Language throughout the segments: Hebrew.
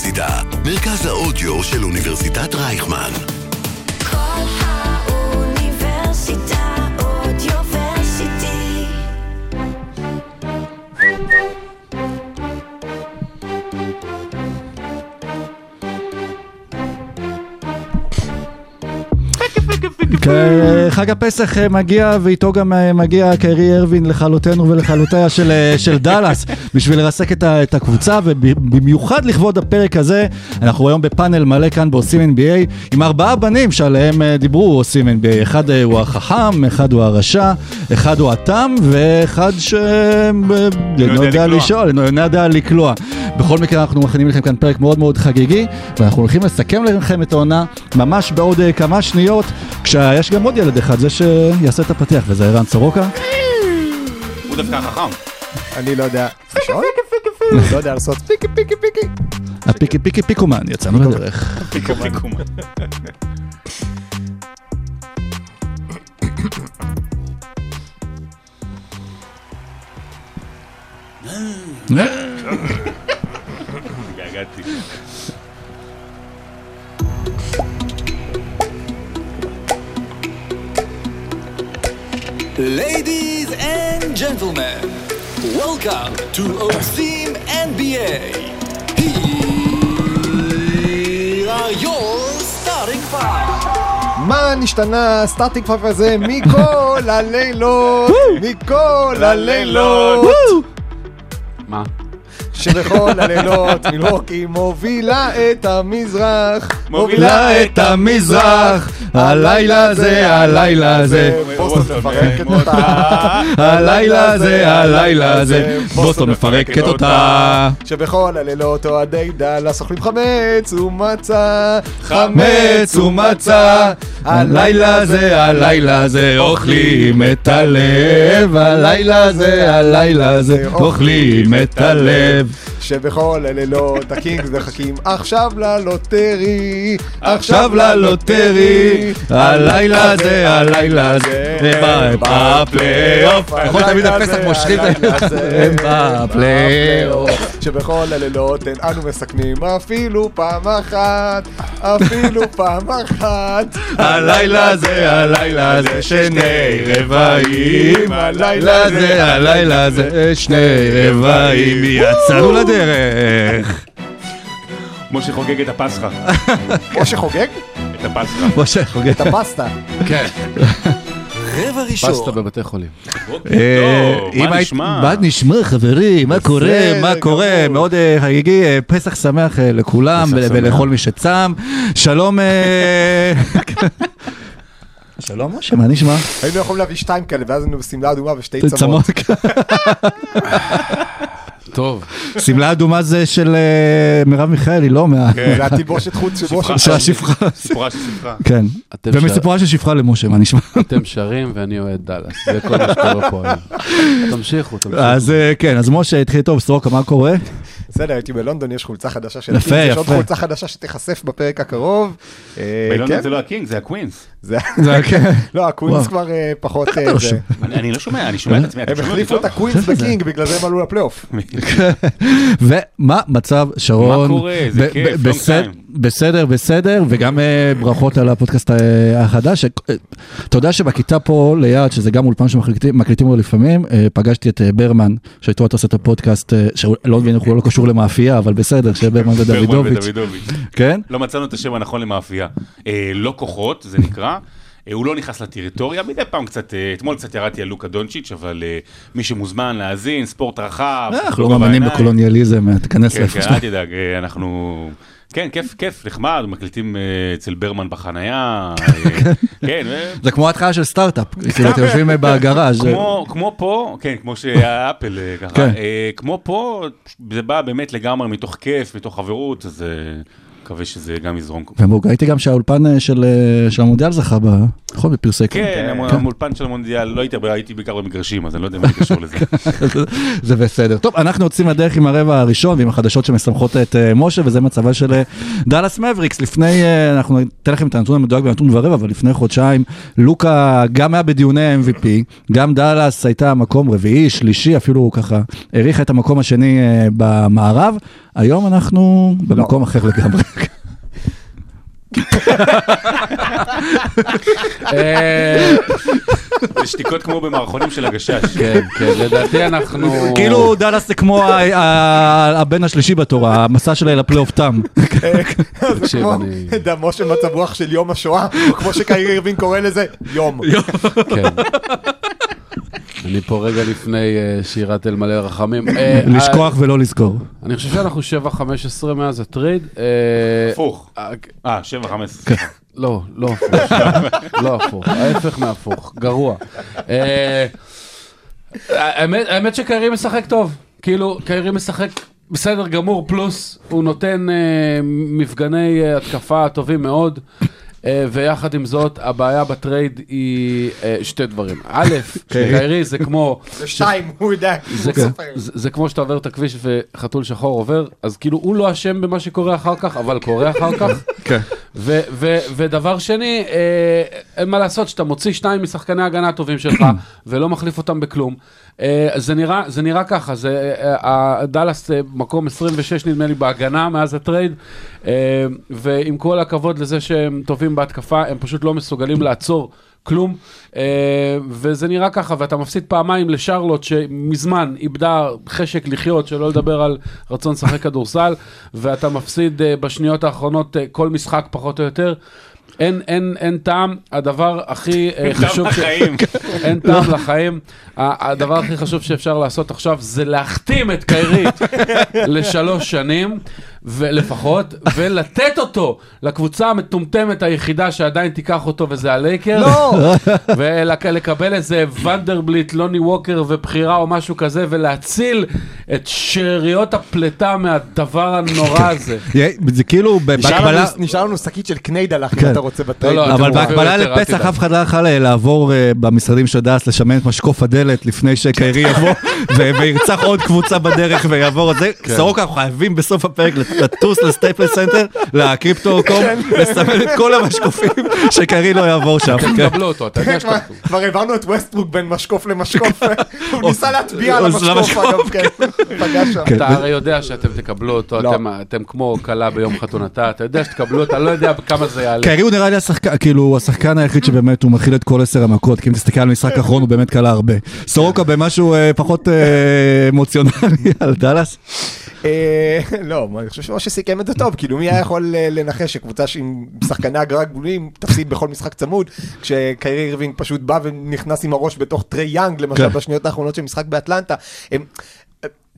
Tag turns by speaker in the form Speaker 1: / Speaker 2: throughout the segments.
Speaker 1: האוניברסיטה, מרכז האודיו של אוניברסיטת רייכמן.
Speaker 2: כל האוניברסיטה אודיוורסיטי.
Speaker 3: כן, חג הפסח אה, מגיע ואיתו גם אה, מגיע קרי ארווין לכלותנו ולכלותיה של, אה, של דאלאס בשביל לרסק את, את הקבוצה ובמיוחד לכבוד הפרק הזה אנחנו היום בפאנל מלא כאן בעושים NBA עם ארבעה בנים שעליהם דיברו עושים NBA אחד הוא החכם, אחד הוא הרשע, אחד הוא התם ואחד ש... אינו יודע
Speaker 4: לקלוע.
Speaker 3: לשאול, אינו יודע לקלוע. בכל מקרה אנחנו מכינים לכם כאן פרק מאוד מאוד חגיגי ואנחנו הולכים לסכם לכם את העונה ממש בעוד כמה שניות כשיש גם עוד ילד אחד, זה שיעשה את הפתיח וזה ערן סורוקה.
Speaker 4: הוא דווקא חכם.
Speaker 5: אני לא יודע? לא יודע לעשות פיקי פיקי פיקי.
Speaker 3: הפיקי פיקי פיקומן, יצאנו לדרך.
Speaker 4: פיקו פיקו. התגעגעתי.
Speaker 6: Ladies and gentlemen, welcome to OSIM NBA. Here are your starting five.
Speaker 5: מה נשתנה ה-starting five הזה מכל הלילות, מכל הלילות,
Speaker 7: מה?
Speaker 5: שבכל הלילות מילווקי מובילה את המזרח,
Speaker 3: מובילה את המזרח, הלילה זה, הלילה זה.
Speaker 5: בוסטון מפרקת אותה,
Speaker 3: הלילה זה, הלילה זה, בוסטון מפרקת אותה.
Speaker 5: שבכל הלילות אוהדי דאלאס אוכלים חמץ ומצה,
Speaker 3: חמץ ומצה, הלילה זה, הלילה זה, אוכלים את הלב, הלילה זה, הלילה זה, אוכלים את הלב. Mm-hmm.
Speaker 5: שבכל הלילות הקינגס מחכים עכשיו ל lottery,
Speaker 3: עכשיו ל lottery, הלילה זה, הלילה זה, הם בפלייאוף. נכון, תמיד הפסח מושכים את ה... הם בפלייאוף.
Speaker 5: שבכל הלילות אין אנו מסכמים. אפילו פעם אחת, אפילו פעם אחת.
Speaker 3: הלילה זה, הלילה זה, שני רבעים, הלילה זה, הלילה זה, שני רבעים, יצאנו לדרך.
Speaker 4: משה חוגג את הפסחא.
Speaker 5: משה חוגג
Speaker 4: את הפסחא.
Speaker 3: משה חוגג.
Speaker 5: את הפסטה.
Speaker 7: כן,
Speaker 6: רבע ראשון.
Speaker 7: פסטה בבתי חולים.
Speaker 3: אה,
Speaker 4: מה נשמע?
Speaker 3: מה נשמע חברים? מה קורה? מה קורה? מאוד אה, חגיגי, אה, פסח שמח לכולם. ולכל מי שצם. שלום. שלום משה, מה נשמע?
Speaker 5: היינו יכולים להביא שתיים כאלה ואז היינו בשמלה אדומה ושתי צמות.
Speaker 7: טוב,
Speaker 3: שמלה אדומה זה של אה, מרב מיכאלי, לא מה...
Speaker 5: זה התלבושת חוץ של
Speaker 3: השפחה.
Speaker 4: סיפורה של ספרה.
Speaker 3: כן.
Speaker 7: אתם
Speaker 3: ומסיפורה של שפחה למשה, מה נשמע?
Speaker 7: אתם שרים ואני אוהד דאלאס, זה כל מה שקורה פה היום. תמשיכו, תמשיכו.
Speaker 3: אז אה, כן, אז משה התחיל טוב, סורוקה, מה קורה?
Speaker 5: בסדר, הייתי בלונדון, יש חולצה חדשה של
Speaker 3: יפה,
Speaker 5: הקינגס, יש עוד. חולצה חדשה שתיחשף בפרק הקרוב. אה,
Speaker 4: בלונדון
Speaker 5: כן,
Speaker 4: זה לא הקינג, זה הקווינס.
Speaker 5: זה-
Speaker 3: זה כן.
Speaker 5: לא, הקווינס. כבר אה, פחות... אה, זה.
Speaker 4: אני לא שומע, אני שומע את עצמי.
Speaker 5: הם החליפו את? הקווינס בקינג, בגלל זה הם עלו לפלייאוף.
Speaker 3: ומה מצב שרון?
Speaker 4: מה קורה?
Speaker 3: ב-
Speaker 4: כיף,
Speaker 3: בסדר, בסדר, וגם אה, ברכות על הפודקאסט אה, החדש. אה, אתה יודע שבכיתה פה ליד, שזה גם אולפן שמקליטים מקליטים בו לפעמים, פגשתי את ברמן, שאיתו אתה עושה את הפודקאסט, שלא מבין איך הוא לא קשור למאפייה, אבל בסדר, שברמן
Speaker 4: ברמן
Speaker 3: ודוידוביץ'. כן?
Speaker 4: לא מצאנו את השם הנכון למאפייה. לא כוחות, זה נקרא. הוא לא נכנס לטריטוריה, מדי פעם קצת, אתמול קצת ירדתי על לוקה דונצ'יץ', אבל מי שמוזמן להאזין, ספורט רחב.
Speaker 3: אנחנו לא מאמינים. בקולוניאליזם, תיכנס
Speaker 4: כן,
Speaker 3: לאיפה
Speaker 4: כן,
Speaker 3: שאתה.
Speaker 4: אל תדאג, אנחנו... כן, כיף, כיף, נחמד, מקליטים אה, אצל ברמן בחנייה. אה, כן, ו-
Speaker 3: זה כמו התחלה של סטארט-אפ, כאילו אתם יושבים אה, בגראז'.
Speaker 4: כמו, כמו פה, כן, כמו שהאפל אה, ככה,
Speaker 3: כן.
Speaker 4: אה, כמו פה, זה בא באמת לגמרי מתוך כיף, מתוך חברות, אז אה, מקווה שזה גם יזרום.
Speaker 3: וראיתי גם שהאולפן אה, של אה, של המונדיאל זכה ב... נכון, בפרסי
Speaker 4: כן, המ- המולפן של המונדיאל, לא הייתי הרבה, הייתי בעיקר במגרשים, אז אני לא יודע מה זה קשור לזה.
Speaker 3: זה בסדר. טוב, אנחנו יוצאים לדרך עם הרבע הראשון ועם החדשות שמשמחות את אה, משה, וזה מצבה של דאלאס מבריקס. לפני, אנחנו ניתן לכם את הנתון המדויק בנתון ורבע, אבל לפני חודשיים, לוקה גם היה בדיוני ה-MVP, גם דאלאס הייתה מקום רביעי, שלישי, אפילו ככה, האריכה את המקום השני במערב. היום אנחנו במקום אחר לגמרי.
Speaker 7: אה,
Speaker 4: זה שתיקות כמו במערכונים של הגשש.
Speaker 7: כן, כן, לדעתי אנחנו...
Speaker 3: כאילו דאלאס זה כמו הבן השלישי בתור, המסע שלה אל הפלייאוף תם.
Speaker 5: זה
Speaker 7: תקשיב,
Speaker 5: כמו דמו של מצב רוח של יום השואה, או כמו שקיירי אירווין קורא לזה, יום.
Speaker 7: אני פה רגע לפני אה, שירת אל מלא רחמים. אה,
Speaker 3: לשכוח ולא לזכור.
Speaker 7: אני חושב שאנחנו 7-15 מאז הטרייד. אה,
Speaker 4: הפוך.
Speaker 7: אה,
Speaker 4: אה, 7, 15.
Speaker 3: כן.
Speaker 7: לא, לא הפוך. לא הפוך, ההפך מהפוך, גרוע. אה, האמת שקיירי משחק טוב. כאילו, קיירי משחק בסדר גמור, פלוס הוא נותן אה, מפגני אה, התקפה טובים מאוד. אה, ויחד עם זאת, הבעיה בטרייד היא אה, שתי דברים. א', שקיירי זה כמו...
Speaker 5: זה שתיים, הוא יודע,
Speaker 7: זה,
Speaker 5: הוא סופר.
Speaker 7: זה, זה כמו שאתה עובר את הכביש וחתול שחור עובר, אז כאילו הוא לא אשם במה שקורה אחר כך, אבל קורה אחר כך.
Speaker 3: כן.
Speaker 7: ו- ו- ודבר שני, אה, אין מה לעשות, שאתה מוציא שניים משחקני ההגנה הטובים שלך ולא מחליף אותם בכלום. אה, זה, נראה, זה נראה ככה, זה, אה, דאלאס אה, מקום 26 נדמה לי בהגנה מאז הטרייד, ועם כל הכבוד לזה שהם טובים בהתקפה, הם פשוט לא מסוגלים לעצור. כלום, וזה נראה ככה, ואתה מפסיד פעמיים לשרלוט שמזמן איבדה חשק לחיות, שלא לדבר על רצון לשחק כדורסל, ואתה מפסיד בשניות האחרונות כל משחק פחות או יותר. אין, אין, אין טעם, הדבר הכי אה, חשוב,
Speaker 4: לחיים.
Speaker 7: אין טעם לחיים, הדבר הכי חשוב שאפשר לעשות עכשיו זה להחתים את קיירי לשלוש שנים, ולפחות, ולתת אותו לקבוצה המטומטמת היחידה שעדיין תיקח אותו וזה הלייקר.
Speaker 5: לא,
Speaker 7: ולקבל איזה ונדרבליט, לוני ווקר ובחירה או משהו כזה, ולהציל את שאריות הפלטה מהדבר הנורא הזה.
Speaker 3: זה כאילו בהקבלה...
Speaker 5: נשאר לנו שקית של קניידלח, אם
Speaker 3: כן.
Speaker 5: אתה רוצה בטרייד.
Speaker 7: לא, לא,
Speaker 3: אבל בהקבלה לפסח. אף אחד לא אה, לעבור אה, במשרדים של דאלאס לשמן את משקוף הדלת לפני שקיירי יבוא וירצח עוד קבוצה בדרך ויעבור את זה.
Speaker 7: כן.
Speaker 3: סורוקה אנחנו חייבים בסוף הפרק לטוס לסטייפל סנטר, לקריפטו.קום,
Speaker 5: כן.
Speaker 3: לסמן את כל המשקופים שקיירי לא יעבור שם. כן.
Speaker 7: תקבלו אותו, אתה יודע שאתה...
Speaker 5: כבר העברנו את ווסטברוק בין משקוף למשקוף, הוא ניסה להטביע על המשקוף. אגב, כן.
Speaker 3: כן.
Speaker 7: אתה הרי יודע שאתם תקבלו אותו,
Speaker 5: לא.
Speaker 7: אתם- כמו כלה ביום חתונתה, אתה יודע שתקבלו אותה, לא יודע כמה זה יעלה.
Speaker 3: קיירי הוא נראה לי השחקן, כאילו, הוא השחקן היחיד שבאמת הוא מכיל את כל עשר המכות, כי אם תסתכל על המשחק האחרון הוא באמת קלה הרבה. סורוקה במשהו אה, פחות אה, אמוציונלי על דאלאס.
Speaker 5: אה, לא, אני חושב שמשה סיכם את זה טוב, כאילו מי היה יכול אה, לנחש שקבוצה עם שחקני הגרלה גבולים תפסיד בכל משחק צמוד, כשקיירי אירווינג פשוט בא ונכנס עם הראש בתוך טרי יאנג, למשל
Speaker 3: כן.
Speaker 5: בשניות האחרונות של משחק באטלנטה. הם-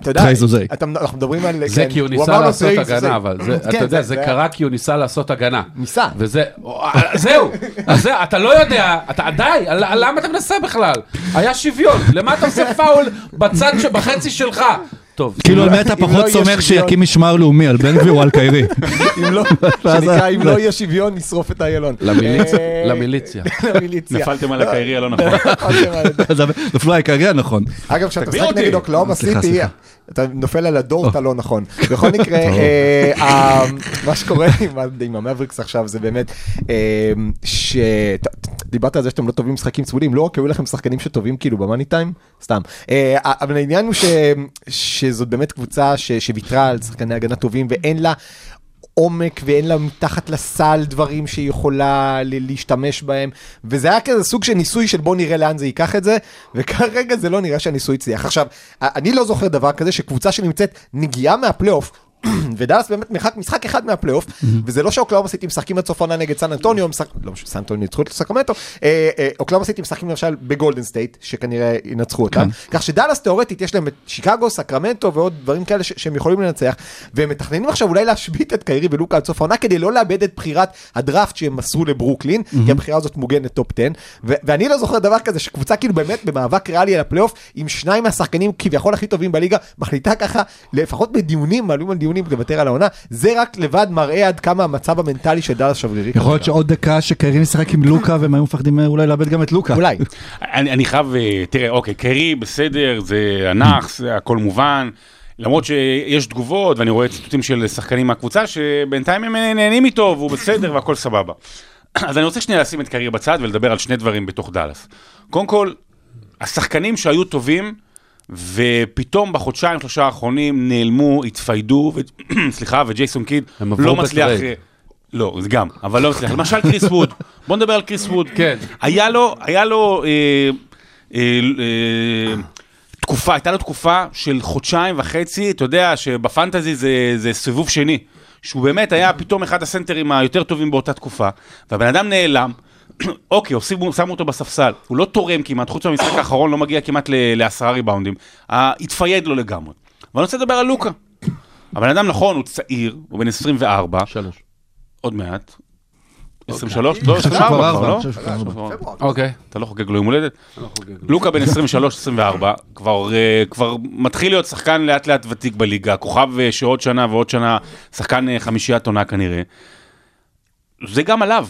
Speaker 5: אתה יודע,
Speaker 3: טרי זוזי.
Speaker 5: אתה- אנחנו מדברים על...
Speaker 7: זה
Speaker 5: כן,
Speaker 7: כי הוא ניסה לעשות. הגנה, אבל זה-
Speaker 5: כן,
Speaker 7: אתה יודע, זה קרה כי הוא ניסה לעשות הגנה.
Speaker 5: ניסה.
Speaker 7: וזה, זהו, אז זה, אתה לא יודע, אתה די, למה אתה מנסה בכלל? היה שוויון, למה אתה עושה פאול בצד, ש- בחצי שלך? טוב,
Speaker 3: כאילו על מי אתה
Speaker 5: לא
Speaker 3: פחות סומך. שיקים משמר לאומי, על בן גביר או על קיירי?
Speaker 5: אם לא, שנקרא, אם לא יהיה שוויון, נשרוף את איילון.
Speaker 7: למיליציה,
Speaker 5: אה,
Speaker 7: למיליציה.
Speaker 4: נפלתם על הקיירי הלא נכון.
Speaker 3: אז נפלו על קיירי הנכון.
Speaker 5: אגב, כשאתה משחק. נגד אוקלאומה סיטי. אתה נופל על הדורט הלא נכון. בכל מקרה, אה, מה שקורה עם המבריקס עכשיו זה באמת, אה, שדיברת על זה שאתם לא טובים משחקים צמודים, לא רק היו לכם שחקנים שטובים כאילו במאני טיים, סתם. אה, אבל העניין הוא ש- שזאת באמת קבוצה ש- שוויתרה על שחקני הגנה טובים ואין לה... עומק ואין לה מתחת לסל דברים שהיא יכולה להשתמש בהם וזה היה כזה סוג של ניסוי של בוא נראה לאן זה ייקח את זה וכרגע זה לא נראה שהניסוי הצליח. עכשיו, אני לא זוכר דבר כזה שקבוצה שנמצאת נגיעה מהפלייאוף ודאלאס באמת מרחק משחק אחד מהפלייאוף, וזה לא שאוקלהומה סיטי משחקים עד סוף העונה נגד סן אנטוניו, לא משנה, סן אנטוניו ניצחו את סקרמנטו, אה, אה, אוקלהומה סיטי משחקים למשל בגולדן סטייט, שכנראה ינצחו אותם, כך שדאלאס תאורטית יש להם את שיקגו, סקרמנטו ועוד דברים כאלה שהם יכולים לנצח, והם מתכננים עכשיו אולי להשבית את קיירי ולוקה עד סוף העונה כדי לא לאבד את בחירת הדראפט שהם מסרו לברוקלין, כי הבחירה הזאת מוגנת טופ 10, ו- ואני לא זוכר דבר כזה שקבוצה כאילו באמת במאבק ריאלי על הפלייאוף, עם שניים מהשחקנים כביכול הכי טובים בליגה, מחליטה ככה, לפחות בדיונים, מעלו על דיונים ציונים לוותר על העונה, זה רק לבד מראה עד כמה המצב המנטלי של דאלאס שברירי.
Speaker 3: יכול להיות. שעוד דקה שקיירי משחק עם לוקה והם היו מפחדים אה, אולי לאבד גם את לוקה.
Speaker 5: אולי.
Speaker 4: אני, אני חייב, אה, תראה, אוקיי, קיירי בסדר, זה ענק, זה הכל מובן. למרות שיש תגובות, ואני רואה ציטוטים של שחקנים מהקבוצה, שבינתיים הם נהנים איתו, והוא בסדר והכל סבבה. אז אני רוצה שנייה לשים את קיירי בצד ולדבר על שני דברים בתוך דאלאס. קודם כל, השחקנים שהיו טובים, ופתאום בחודשיים שלושה האחרונים נעלמו, התפיידו, ו... סליחה, וג'ייסון קיד לא מצליח...
Speaker 7: בטרייד.
Speaker 4: אה, לא, זה גם, אבל לא מצליח. למשל קריס ווד, בוא נדבר על קריס ווד.
Speaker 7: כן.
Speaker 4: היה לו, היה לו, אה, אה, אה, תקופה, הייתה לו תקופה של חודשיים וחצי, אתה יודע שבפנטזי זה, זה סיבוב שני. שהוא באמת היה פתאום אחד הסנטרים היותר טובים באותה תקופה, והבן אדם נעלם, אוקיי, עושים- שמו אותו בספסל, הוא לא תורם כמעט, חוץ מהמשחק האחרון לא מגיע כמעט לעשרה ריבאונדים, התפייד לו לגמרי. ואני רוצה לדבר על לוקה. הבן אדם נכון, הוא צעיר, הוא בן 24,
Speaker 7: שלוש.
Speaker 4: עוד מעט. 23? לא,
Speaker 3: חושב
Speaker 4: 24
Speaker 3: שכבר
Speaker 4: כבר,
Speaker 3: ארבע,
Speaker 4: לא?
Speaker 7: אוקיי.
Speaker 4: אתה לא חוגג לו יום הולדת? לוקה בן 23-24, כבר, אה, כבר מתחיל להיות שחקן לאט לאט ותיק בליגה, כוכב אה, שעוד שנה ועוד שנה, שחקן אה, חמישיית עונה כנראה. זה גם עליו.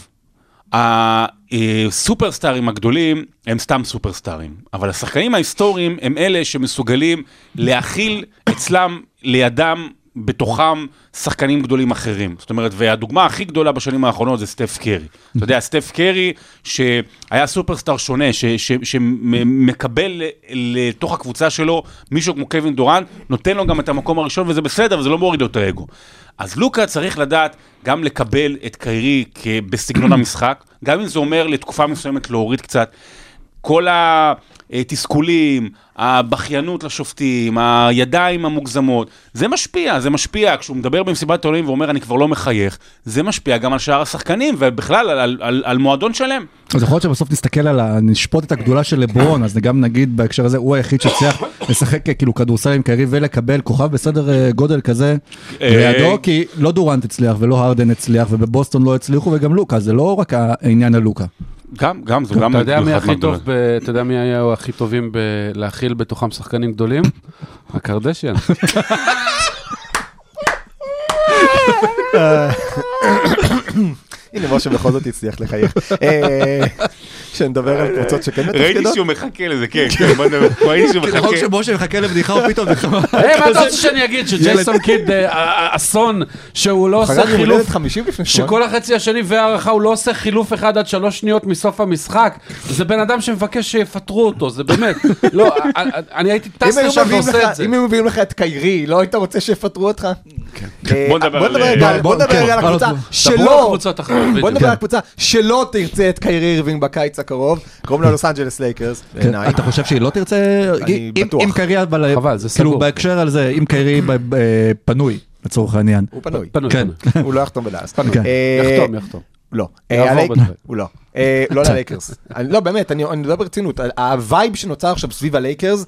Speaker 4: הסופרסטארים הגדולים הם סתם סופרסטארים, אבל השחקנים ההיסטוריים הם אלה שמסוגלים להכיל אצלם, לידם, בתוכם, שחקנים גדולים אחרים. זאת אומרת, והדוגמה הכי גדולה בשנים האחרונות זה סטף קרי. אתה יודע, סטף קרי, שהיה סופרסטאר שונה, שמקבל לתוך הקבוצה שלו מישהו כמו קווין דורנט, נותן לו גם את המקום הראשון, וזה בסדר, וזה לא מוריד לו את האגו. אז לוקה צריך לדעת גם לקבל את קיירי בסגנון המשחק, גם אם זה אומר לתקופה מסוימת להוריד קצת. כל התסכולים, הבכיינות לשופטים, הידיים המוגזמות, זה משפיע, זה משפיע. כשהוא מדבר במסיבת העולים ואומר אני כבר לא מחייך, זה משפיע גם על שאר השחקנים ובכלל על, על, על, על מועדון שלם.
Speaker 3: אז יכול להיות שבסוף נסתכל על ה... נשפוט את הגדולה של לברון, אז גם נגיד בהקשר הזה, הוא היחיד שהצליח לשחק אה, כאילו כדורסל עם קרי ולקבל כוכב בסדר אה, גודל כזה
Speaker 4: אה,
Speaker 3: לידו, כי לא דורנט הצליח ולא הרדן הצליח ובבוסטון לא הצליחו וגם לוקה, זה לא רק העניין הלוקה.
Speaker 4: גם, גם, זו גם
Speaker 7: אתה יודע מי הכי טוב, אתה יודע מי היו הכי טובים בלהכיל בתוכם שחקנים גדולים? הקרדשיאן.
Speaker 5: הנה משה בכל זאת הצליח לחייך. אה, שנדבר על קבוצות שכן
Speaker 4: ראיתי
Speaker 5: מתפקדות.
Speaker 4: שהוא מחכה לזה, כן, כן, ראיתי שהוא
Speaker 3: ככל
Speaker 4: מחכה.
Speaker 3: שמשה מחכה לבדיחה הוא פתאום.
Speaker 7: היי, מה אתה רוצה שאני אגיד? שג'ייסון קיד אה, אה, אסון, שהוא לא עושה חילוף,
Speaker 5: הולדת 50 לפני שבועיים.
Speaker 7: שכל החצי השני והערכה הוא לא עושה חילוף אחד עד שלוש שניות מסוף המשחק. זה בן אדם שמבקש שיפטרו אותו, זה באמת. לא, אה, אה, אני הייתי טס
Speaker 5: מביאים
Speaker 7: ועושה את זה.
Speaker 5: אם היו מביאים לך את קיירי, לא היית רוצה שיפטרו אותך? אה,
Speaker 4: בוא נדבר על-
Speaker 3: כן,
Speaker 5: הקבוצה
Speaker 3: עוד-
Speaker 5: בוא. נדבר על הקבוצה שלא תרצה את קיירי אירווינג בקיץ הקרוב, קוראים לה לוס אנג'לס לייקרס,
Speaker 3: כן. אתה חושב שהיא לא תרצה,
Speaker 5: אני
Speaker 3: אם-
Speaker 5: בטוח.
Speaker 3: אם קרי, אבל
Speaker 7: חבל, זה
Speaker 3: כאילו
Speaker 7: סגור.
Speaker 3: בהקשר על זה, אם ב- פנוי, לצורך העניין.
Speaker 5: הוא פנוי,
Speaker 7: פנוי,
Speaker 3: כן.
Speaker 5: הוא לא יחתום בדאס.
Speaker 3: כן.
Speaker 5: אה,
Speaker 7: יחתום, יחתום.
Speaker 5: לא. אה. הוא לא. אה, לא ללייקרס. אני- לא, באמת, אני אני מדבר ברצינות. הווייב שנוצר עכשיו סביב הלייקרס,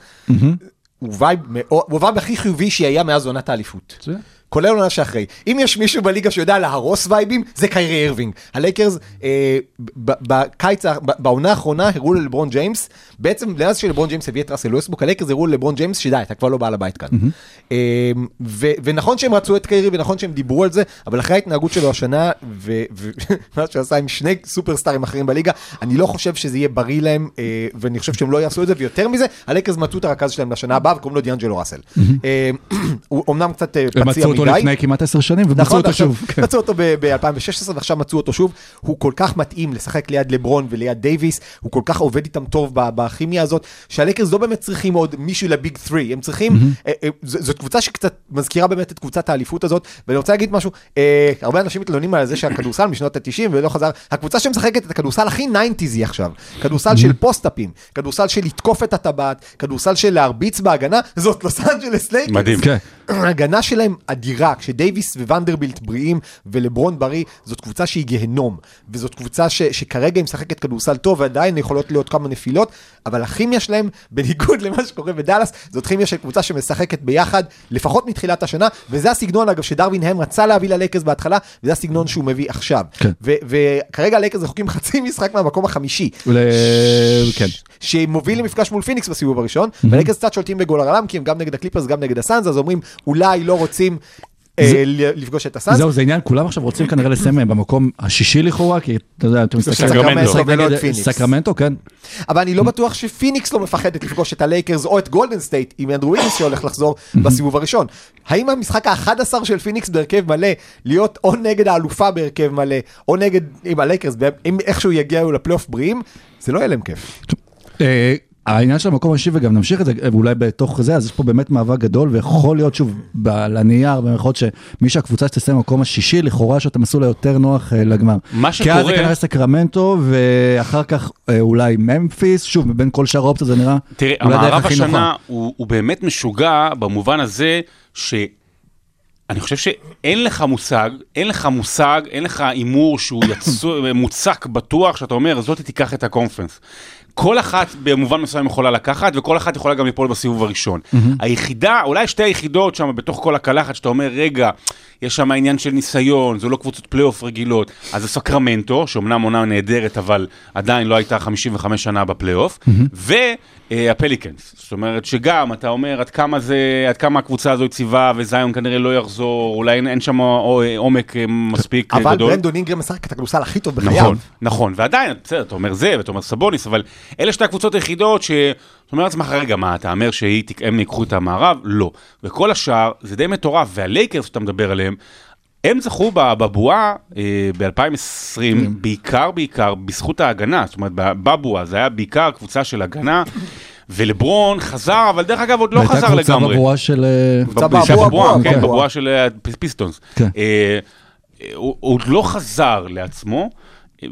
Speaker 5: הוא וייב מאוד- הוא הווייב הכי חיובי שהיה מאז עונת האליפות. כולל עונה שאחרי. אם יש מישהו בליגה שיודע להרוס וייבים, זה קיירי אירווינג. הלייקרס, אה, בקיץ, בעונה האחרונה הראו ללברון ג'יימס, בעצם מאז שלברון ג'יימס הביא את ראסל ווסטבוק, הלייקרס הראו ללברון ג'יימס שדי, אתה כבר לא בעל הבית כאן. אה, ו- ונכון שהם רצו את קיירי ונכון שהם דיברו על זה, אבל אחרי ההתנהגות שלו השנה, ומה שהוא עשה עם שני סופרסטארים אחרים בליגה, אני לא חושב שזה יהיה בריא להם, אה, ואני חושב שהם לא יעשו את זה, ויותר מזה, הלייקרס מצאו את הרכז שלהם לשנה הבאה, וקוראים לו דיאנג'לו ראסל. אה, הוא אמנם קצת אה, פציע
Speaker 3: יותר
Speaker 5: מדי.
Speaker 3: לפני כמעט עשר שנים ומצאו
Speaker 5: נכון,
Speaker 3: אותו
Speaker 5: ועכשיו
Speaker 3: שוב. כן.
Speaker 5: מצאו אותו ב-2016 ועכשיו מצאו אותו שוב. הוא כל כך מתאים לשחק ליד לברון וליד דייוויס, הוא כל כך עובד איתם טוב ב- בכימיה הזאת, שהלייקרס לא באמת צריכים עוד מישהו ל big 3, הם צריכים, אה, ז- זאת קבוצה שקצת מזכירה באמת את קבוצת האליפות הזאת, ואני רוצה להגיד משהו, אה, הרבה אנשים מתלוננים על זה שהכדורסל משנות ה-90 ולא חזר, הקבוצה שמשחקת את הכדורסל הכי 90's עכשיו, כדורסל של פוסט-אפים, כדורסל של לתקוף את הטבעת, כדורסל של להרביץ בהגנה, זאת לוס אנג'לס לייקרס.
Speaker 4: מדהים.
Speaker 3: כן.
Speaker 5: ההגנה שלהם אדירה, כשדייוויס וונדרבילט בריאים ולברון בריא, זאת קבוצה שהיא גיהנום, וזאת קבוצה ש, שכרגע היא משחקת כדורסל טוב, ועדיין יכולות להיות כמה נפילות, אבל הכימיה שלהם, בניגוד למה שקורה בדאלאס, זאת כימיה של קבוצה שמשחקת ביחד, לפחות מתחילת השנה, וזה הסגנון אגב שדרווין האם רצה להביא ללייקרס בהתחלה, וזה הסגנון שהוא מביא עכשיו.
Speaker 3: כן.
Speaker 5: ו- וכרגע הלייקרס רחוקים חצי משחק מהמקום החמישי.
Speaker 3: ול- כן.
Speaker 5: שמוביל למפגש מול פיניקס בסיבוב הראשון, והלייקרס קצת שולטים בגורלם, כי הם גם נגד הקליפרס, גם נגד הסאנס, אז אומרים, אולי לא רוצים... אה, לפגוש את הסאנס.
Speaker 3: זהו, זה עניין, כולם עכשיו רוצים כנראה לסיים במקום השישי לכאורה, כי אתה יודע, אתה מסתכל...
Speaker 4: סקרמנטו.
Speaker 3: כן.
Speaker 5: אבל אני לא בטוח שפיניקס לא מפחדת לפגוש את הלייקרס או את גולדן סטייט עם אנדרו וויגינס שהולך לחזור בסיבוב הראשון. האם המשחק ה-11 של פיניקס בהרכב מלא, להיות או נגד האלופה בהרכב מלא, או נגד עם הלייקרס, אם איכשהו יגיעו לפלייאוף בריאים, זה לא יהיה להם כיף.
Speaker 3: העניין של המקום השישי, וגם נמשיך את זה, אולי בתוך זה, אז יש פה באמת מאבק גדול, ויכול להיות, שוב, על הנייר, במירכאות שמי שהקבוצה שתסיים במקום השישי, לכאורה שאתה מסלול היותר נוח אה, לגמר.
Speaker 4: מה
Speaker 3: כי אז זה
Speaker 4: שקורה-
Speaker 3: כנראה סקרמנטו, ואחר כך אה, אולי ממפיס, שוב, מבין כל שאר האופציות זה נראה
Speaker 4: תראה, המערב. השנה הוא, הוא באמת משוגע במובן הזה ש... אני חושב שאין לך מושג, אין לך מושג, אין לך הימור שהוא יצוק, מוצק בטוח, שאתה אומר, זאתי תיקח את ה conference. כל אחת במובן מסוים יכולה לקחת, וכל אחת יכולה גם ליפול בסיבוב הראשון. היחידה, אולי שתי היחידות שם בתוך כל הקלחת, שאתה אומר, רגע, יש שם עניין של ניסיון, זו לא קבוצות פלייאוף רגילות, אז זה סקרמנטו, שאומנם עונה נהדרת, אבל עדיין לא הייתה 55 שנה בפלייאוף, והפליקנס. זאת אומרת שגם, אתה אומר, עד כמה זה, עד כמה הקבוצה הזו יציבה, וזיון כנראה לא יחזור, אולי אין, אין שם עומק אה, מספיק אה,
Speaker 5: אבל
Speaker 4: גדול.
Speaker 5: ברנדון אינגרם משחק את הכדורסל הכי טוב בחייו.
Speaker 4: נכון, נכון, ועדיין, בסדר, אתה אומר זה, ואתה אומר סבוניס, אבל אלה שתי הקבוצות היחידות ש... אתה אומר לעצמך, רגע, מה, אתה אומר שהם ייקחו את המערב? לא. וכל השאר, זה די מטורף, והלייקרס שאתה מדבר עליהם, הם זכו ב- בבועה אה, ב-2020, בעיקר, בעיקר, בזכות ההגנה, זאת אומרת, בבועה זה היה בעיקר קבוצה של הגנה, ולברון חזר, אבל דרך אגב, עוד לא חזר
Speaker 3: קבוצה
Speaker 4: לגמרי.
Speaker 3: בבועה של... אה,
Speaker 5: קבוצה
Speaker 4: בבועה,
Speaker 5: בבועה,
Speaker 4: בבועה, כן,
Speaker 5: בבועה.
Speaker 4: של אה, פיס- פיסטונס.
Speaker 3: כן.
Speaker 4: הוא עוד לא חזר לעצמו,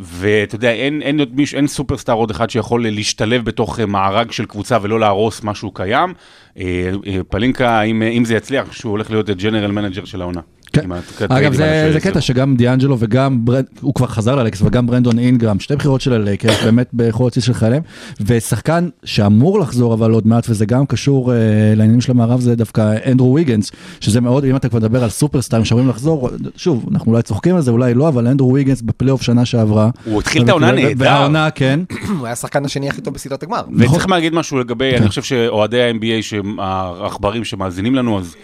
Speaker 4: ואתה יודע, אין, אין, מיש, אין סופרסטאר עוד אחד שיכול להשתלב בתוך אה, מארג של קבוצה ולא להרוס משהו קיים. אה, אה, פלינקה, אם, אה, אם זה יצליח, שהוא הולך להיות ה general manager של העונה.
Speaker 3: כן. אגב, זה, זה קטע שגם דיאנג'לו וגם, ברנד, הוא כבר חזר ללייקרס וגם ברנדון אינגרם, שתי בחירות של הלייקרס, באמת בכל הציץ של חיילים, ושחקן שאמור לחזור אבל עוד מעט, וזה גם קשור אה, לעניינים של המערב, זה דווקא אנדרו ויגנס, שזה מאוד, אם אתה כבר מדבר על סופרסטארים שאמורים לחזור, שוב, אנחנו אולי צוחקים על זה, אולי לא, אבל אנדרו ויגנס בפלייאוף שנה שעברה.
Speaker 4: הוא התחיל את העונה נהדר.
Speaker 3: והעונה, כן.
Speaker 5: הוא היה השחקן השני הכי טוב בסדרת הגמר.
Speaker 4: וצריך להגיד משהו לגבי, אני חושב שאוהדי ה-NBA, העכברים שמאזינים לנו, אז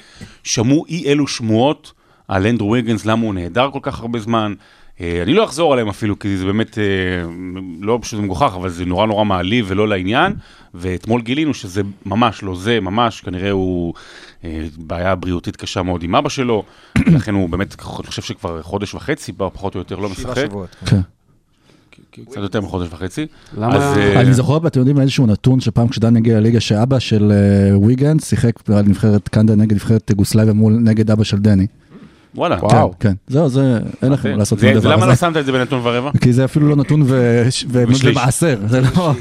Speaker 4: שמעו אי אלו שמועות על אנדרו ויגנס, למה הוא נהדר כל כך הרבה זמן. אה, אני לא אחזור עליהם אפילו, כי זה באמת, אה, לא פשוט מגוחך, אבל זה נורא נורא מעליב ולא לעניין. ואתמול גילינו שזה ממש לא זה, ממש, כנראה הוא אה, בעיה בריאותית קשה מאוד עם אבא שלו, ולכן הוא באמת, אני חושב שכבר חודש וחצי, פחות או יותר, לא
Speaker 5: שבעה
Speaker 4: משחק.
Speaker 5: שבועות.
Speaker 3: כן.
Speaker 4: קצת יותר מחודש וחצי.
Speaker 7: למה-
Speaker 4: אה,
Speaker 3: אני זוכר, אתם יודעים איזשהו נתון שפעם כשדני הגיע לליגה שאבא של אה, ויגנס שיחק על נבחרת קנדה נגד נבחרת יוגוסלביה מול נגד אבא של דני.
Speaker 4: וואלה.
Speaker 7: וואו.
Speaker 3: כן, כן. זהו, זה, אין לכם מה לעשות עם
Speaker 4: זה-
Speaker 3: הדבר
Speaker 4: למה לא
Speaker 3: הזה.
Speaker 4: שמת את זה בנתון ורבע?
Speaker 3: כי זה אפילו לא נתון. ומעשר, זה לא...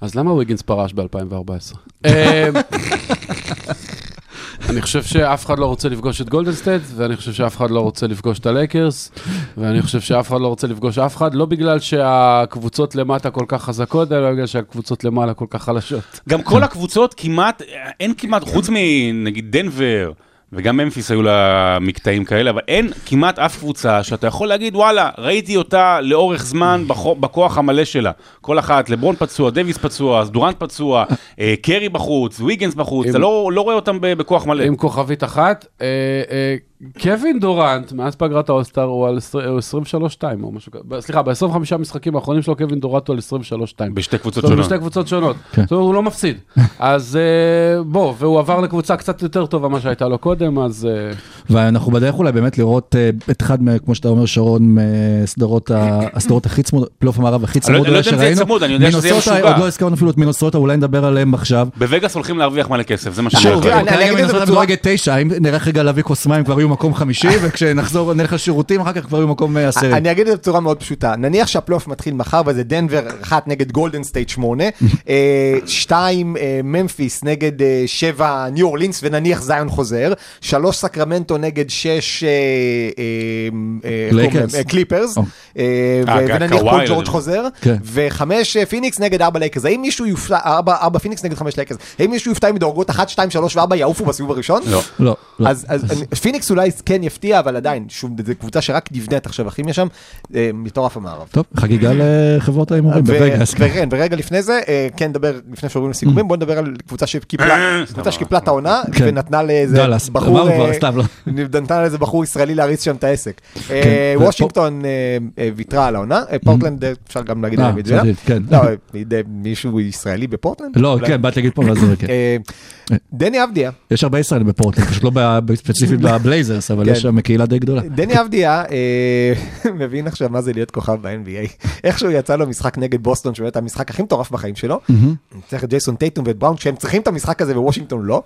Speaker 7: אז למה ויגינס פרש ב-2014? אני חושב שאף אחד לא רוצה לפגוש את גולדן סטייט, ואני חושב שאף אחד לא רוצה לפגוש את הלייקרס, ואני חושב שאף אחד לא רוצה לפגוש אף אחד, לא בגלל שהקבוצות למטה כל כך חזקות, אלא בגלל שהקבוצות למעלה כל כך חלשות.
Speaker 4: גם כל הקבוצות כמעט, אין כמעט, חוץ מנגיד דנבר, וגם ממפיס היו לה מקטעים כאלה, אבל אין כמעט אף קבוצה שאתה יכול להגיד, וואלה, ראיתי אותה לאורך זמן בכו- בכוח המלא שלה. כל אחת, לברון פצוע, דוויס פצוע, דורנט פצוע, אה, קרי בחוץ, ויגנס בחוץ, אתה לא לא רואה אותם בכוח מלא.
Speaker 7: עם כוכבית אחת, אה, אה, קווין דורנט, מאז פגרת האולסטאר הוא על 23-2 או משהו כזה, סליחה, ב-25 המשחקים האחרונים שלו קווין דורנט הוא על 23-2.
Speaker 4: בשתי קבוצות
Speaker 7: זאת אומרת,
Speaker 4: שונות.
Speaker 7: בשתי קבוצות שונות.
Speaker 3: כן.
Speaker 7: זאת אומרת, הוא לא מפסיד. אז אה, בוא, והוא עבר לקבוצה קצת יותר טובה ממה שהייתה לו קודם, אז... אה,
Speaker 3: ואנחנו בדרך אולי באמת לראות אה, את אחד, מה- כמו שאתה אומר, שרון, מהסדרות הסדרות הכי צמוד, פלייאוף המערב הכי
Speaker 4: אני לא-
Speaker 3: צמוד
Speaker 4: אני לא
Speaker 3: אולי
Speaker 4: יודע אם זה
Speaker 3: שראינו.
Speaker 4: צמוד, אני יודע שזה יהיה משוגע.
Speaker 3: עוד לא הזכרנו אפילו את מינסוטה, אולי נדבר עליהם עכשיו.
Speaker 4: בווגאס הולכים להרוויח מלא כסף, זה מה שאני
Speaker 3: יהיו מקום חמישי, וכשנחזור נלך לשירותים אחר כך כבר יהיו מקום אה, עשירי.
Speaker 5: אני אגיד את זה בצורה מאוד פשוטה, נניח שהפלייאוף מתחיל מחר וזה דנבר אחת נגד גולדן סטייט שמונה, אה, שתיים אה, ממפיס נגד אה, שבע ניו אורלינס ונניח זיון חוזר, שלוש סקרמנטו נגד שש אה, אה, אה, איך קוראים
Speaker 3: לייקרס.
Speaker 5: להם? אה, קליפרס,
Speaker 3: או.
Speaker 5: אה,
Speaker 4: אה,
Speaker 5: ו- ונניח פול ג'ורג'
Speaker 4: זה-
Speaker 5: חוזר,
Speaker 3: כן.
Speaker 5: וחמש אה, פיניקס נגד ארבע לייקרס, האם מישהו יופתע, ארבע ארבע פיניקס נגד חמש לייקרס, האם מישהו יופתע אם מדורגות אחת, שתיים, שלוש וארבע יעופו בסיבוב הראשון?
Speaker 4: לא.
Speaker 3: לא, לא.
Speaker 5: אז, פיניקס אולי כן יפתיע, אבל עדיין, שוב, זו קבוצה שרק נבנית עכשיו הכימיה שם, אה, מטורף המערב.
Speaker 3: טוב, חגיגה לחברות ההימורים בווגאס.
Speaker 5: וכן, ורגע לפני זה, אה, כן נדבר, לפני שעוברים לסיכומים, בוא נדבר על קבוצה שקיפלה, קבוצה שקיפלה את העונה,
Speaker 3: כן.
Speaker 5: ונתנה לאיזה בחור, אה,
Speaker 3: לא.
Speaker 5: נתנה לאיזה בחור ישראלי להריץ שם את העסק. אה,
Speaker 3: כן,
Speaker 5: וושינגטון אה, אה, ויתרה על העונה, אה, פורטלנד, אה, אפשר גם להגיד
Speaker 3: אה,
Speaker 5: עליהם את זה.
Speaker 3: צריך, כן.
Speaker 5: לא, אה, מישהו ישראלי בפורטלנד?
Speaker 3: לא? כן, באתי להגיד פה, כן.
Speaker 5: אה, דני אבדיה,
Speaker 3: יש הרבה ישראלים בפורטלנד, פשוט לא ב- ספציפית בבלייזרס, אבל
Speaker 5: כן.
Speaker 3: יש שם קהילה די גדולה.
Speaker 5: דני אבדיה אה, מבין עכשיו מה זה להיות כוכב ב-NBA. איכשהו יצא לו משחק נגד בוסטון, שהוא היה המשחק הכי מטורף בחיים שלו. צריך את ג'ייסון טייטום ואת בראון, שהם צריכים את המשחק הזה ווושינגטון לא.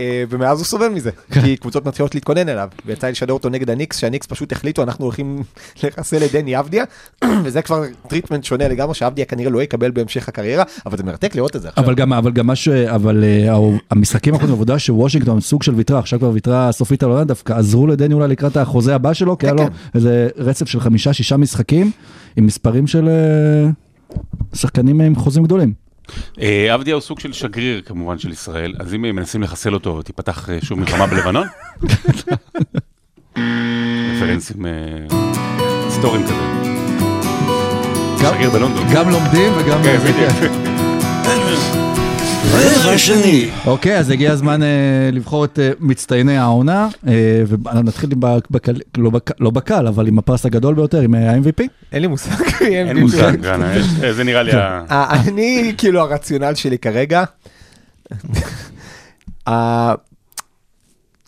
Speaker 5: אה, ומאז הוא סובל מזה, כי קבוצות מתחילות להתכונן אליו. ויצא לי לשדר אותו נגד הניקס, שהניקס פשוט החליטו, אנחנו הולכים לחסל את דני אבדיה, וזה כבר treatment שונה לגמרי, שאבדיה כנראה לא יקבל בהמשך הקריירה, אבל זה מרתק לראות את זה עכשיו.
Speaker 3: אבל גם, אבל גם מה ש... אבל אה, המשחקים האחרונים העובדה שוושינגטון סוג של ויתרה, עכשיו כבר ויתרה סופית על העונה, דווקא עזרו לדני אולי לקראת החוזה הבא שלו, כי היה לו
Speaker 5: כן.
Speaker 3: איזה רצף של חמישה, שישה משחקים, עם מספרים של אה, שחקנים עם חוזים גדולים.
Speaker 4: אה, אבדיה הוא סוג של שגריר כמובן של ישראל, אז אם מנסים לחסל אותו, תיפתח אה, שוב מלחמה בלבנון? רפרנסים היסטוריים כזה. שגריר בלונדון.
Speaker 3: גם לומדים וגם...
Speaker 4: כן.
Speaker 6: רבע שני.
Speaker 3: אוקיי, אז הגיע הזמן אה, לבחור את אה, מצטייני העונה, אה, ונתחיל לא, לא בקל, אבל עם הפרס הגדול ביותר, עם ה-MVP.
Speaker 5: אין לי מושג.
Speaker 4: אין לי מושג, זה נראה לי ה...
Speaker 5: אה, אני, כאילו, הרציונל שלי כרגע,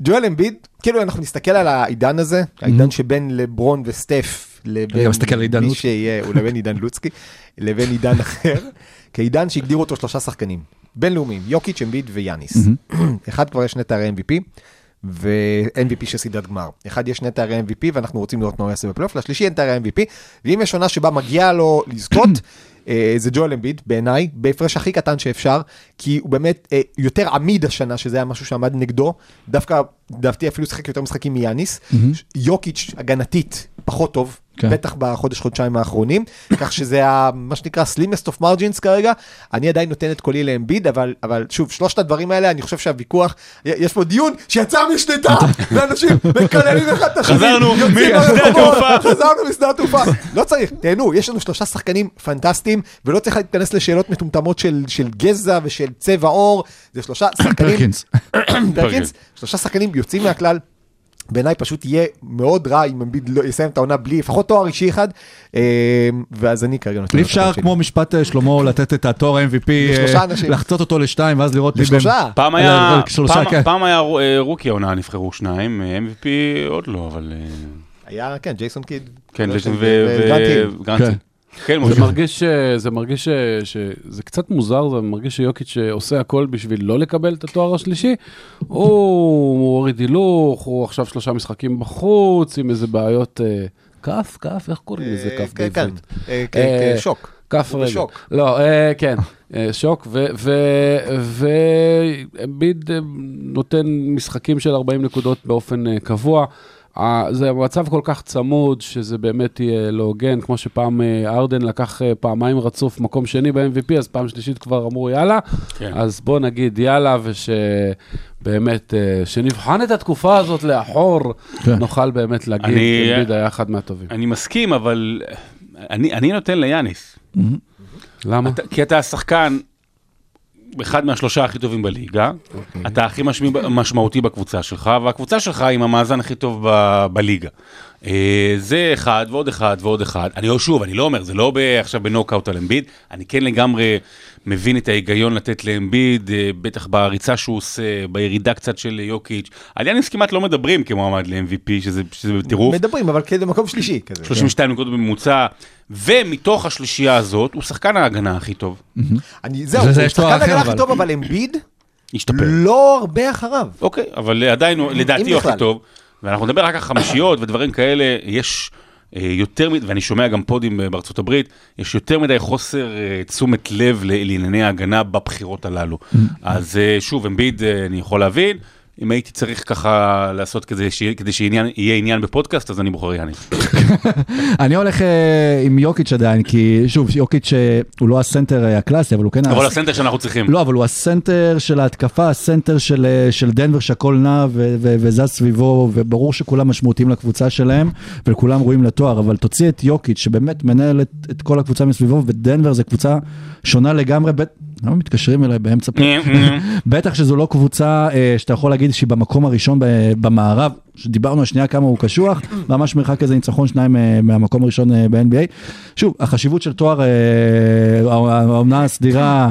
Speaker 5: ג'ואל אמביד, כאילו אנחנו נסתכל על העידן הזה, העידן שבין לברון וסטף, לבין מי. שיהיה, לבין עידן לוצקי, לבין עידן אחר, כעידן שהגדירו אותו שלושה שחקנים, בינלאומיים, יוקיץ', אמביד ויאניס. אחד כבר יש שני תארי MVP, ו-MVP של סדרת גמר. אחד יש שני תארי MVP ואנחנו רוצים לראות מה הוא יעשה בפלייאוף, לשלישי אין תארי MVP, ואם יש עונה שבה מגיע לו לזכות, אה, זה ג'ואל אמביד בעיניי, בהפרש הכי קטן שאפשר, כי הוא באמת אה, יותר עמיד השנה, שזה היה משהו שעמד נגדו, דווקא, דעתי אפילו שיחק יותר משחקים מיאניס, יוקיץ' הגנתית פחות טוב,
Speaker 3: כן.
Speaker 5: בטח בחודש-חודשיים האחרונים, כך שזה ה- מה שנקרא slimmest of margins כרגע, אני עדיין נותן את קולי לאמביד, אבל, אבל שוב, שלושת הדברים האלה, אני חושב שהוויכוח, יש פה דיון שיצא משליטה, ואנשים מקללים אחד את השני,
Speaker 4: חזרנו משדה התעופה.
Speaker 5: חזרנו משדה התעופה, לא צריך, תהנו, יש לנו שלושה שחקנים פנטסטיים, ולא צריך להתכנס לשאלות מטומטמות של, של גזע ושל צבע עור, זה שלושה שחקנים,
Speaker 3: פרקינס.
Speaker 5: פרקינס, שלושה שחקנים יוצאים מהכלל. בעיניי פשוט יהיה מאוד רע אם אמביד לא יסיים את העונה בלי לפחות תואר אישי אחד, אה, ואז אני כרגע נותן
Speaker 3: אי אפשר. כמו משפט אה, שלמה לתת את התואר ה-MVP,
Speaker 5: לשלושה
Speaker 3: אה. לחצות אותו לשתיים ואז לראות מי
Speaker 5: לשלושה.
Speaker 4: פעם
Speaker 3: לא,
Speaker 4: היה, פעם-
Speaker 3: כן.
Speaker 4: פעם היה רו- אה, רוקי העונה, נבחרו שניים, MVP עוד לא, אבל...
Speaker 5: היה, כן, ג'ייסון קיד.
Speaker 4: כן,
Speaker 5: לא,
Speaker 3: כן.
Speaker 4: כן,
Speaker 7: זה. מרגיש, אה, זה מרגיש ש- שזה קצת מוזר, זה מרגיש שיוקיץ' עושה הכל בשביל לא לקבל את התואר השלישי. הוא הוא הוריד הילוך, הוא עכשיו שלושה משחקים בחוץ, עם איזה בעיות אה, כף, כף, איך קוראים לזה
Speaker 5: אה,
Speaker 7: כף
Speaker 5: כן, כן,
Speaker 7: בעברית?
Speaker 5: אה, כ-
Speaker 7: אה,
Speaker 5: כשוק.
Speaker 7: כף
Speaker 5: הוא
Speaker 7: רגל.
Speaker 5: בשוק.
Speaker 7: לא, אה, כן, אה, שוק, ואמביד אה, נותן משחקים של 40 נקודות באופן אה, קבוע. זה מצב כל כך צמוד, שזה באמת יהיה לא הוגן, כמו שפעם אה, ארדן לקח אה, פעמיים רצוף מקום שני ב-MVP, אז פעם שלישית כבר אמרו יאללה,
Speaker 4: כן.
Speaker 7: אז בוא נגיד יאללה, ושבאמת, אה, שנבחן את התקופה הזאת לאחור,
Speaker 3: כן.
Speaker 7: נוכל באמת להגיד,
Speaker 4: אני-
Speaker 7: אמביד היה אחד מהטובים.
Speaker 4: אני מסכים, אבל אני אני נותן ליאניס.
Speaker 7: למה?
Speaker 4: אתה- כי אתה השחקן, אחד מהשלושה הכי טובים בליגה, אתה הכי משמי- משמעותי בקבוצה שלך, והקבוצה שלך עם המאזן הכי טוב ב- בליגה. אה, זה אחד ועוד אחד ועוד אחד. אני לא, שוב, אני לא אומר, זה לא ב- עכשיו בנוקאוט על אמביד, אני כן לגמרי מבין את ההיגיון לתת לאמביד, אה, בטח בריצה שהוא עושה, בירידה קצת של יוקיץ'. על יאניס כמעט לא מדברים כמועמד ל-MVP, שזה שזה טירוף.
Speaker 5: מדברים, אבל כאילו מקום שלישי כזה.
Speaker 4: 32 נקודות בממוצע, ומתוך השלישייה הזאת, הוא שחקן ההגנה הכי טוב.
Speaker 5: אני- זהו,
Speaker 3: זה-
Speaker 5: הוא
Speaker 3: זה יש תואר
Speaker 5: שחקן
Speaker 3: אחר,
Speaker 5: הגנה הכי. טוב, אבל אמביד
Speaker 4: השתפר.
Speaker 5: לא הרבה אחריו.
Speaker 4: אוקיי, אבל עדיין, לדעתי הוא הכי. טוב. ואנחנו נדבר רק על חמישיות ודברים כאלה, יש יותר, מד- ואני שומע גם פודים אה, בארצות הברית, יש יותר מדי חוסר אה, תשומת לב לענייני ההגנה בבחירות הללו. אז אה, שוב, אמביד אה, אני יכול להבין, אם הייתי צריך ככה לעשות ש- כדי שיהיה עניין בפודקאסט, אז אני בוחר יאניס.
Speaker 3: אני הולך אה, עם יוקיץ' עדיין, כי שוב, יוקיץ' אה, הוא לא הסנטר אה, הקלאסי, אבל הוא כן...
Speaker 4: אבל
Speaker 3: הס-
Speaker 4: הסנטר שאנחנו צריכים.
Speaker 3: לא, אבל הוא הסנטר של ההתקפה, הסנטר של, של דנבר שהכל נע ו- ו- וזז סביבו, וברור שכולם משמעותיים לקבוצה שלהם, וכולם ראויים לתואר, אבל תוציא את יוקיץ', שבאמת מנהל את, את כל הקבוצה מסביבו, ודנבר זה קבוצה שונה לגמרי. למה מתקשרים אליי באמצע פה? בטח שזו לא קבוצה אה, שאתה יכול להגיד שהיא במקום הראשון ב- במערב, שדיברנו השנייה כמה הוא קשוח, ממש מרחק איזה ניצחון שניים אה, מהמקום הראשון אה, ב-NBA. שוב, החשיבות של תואר, העונה הסדירה,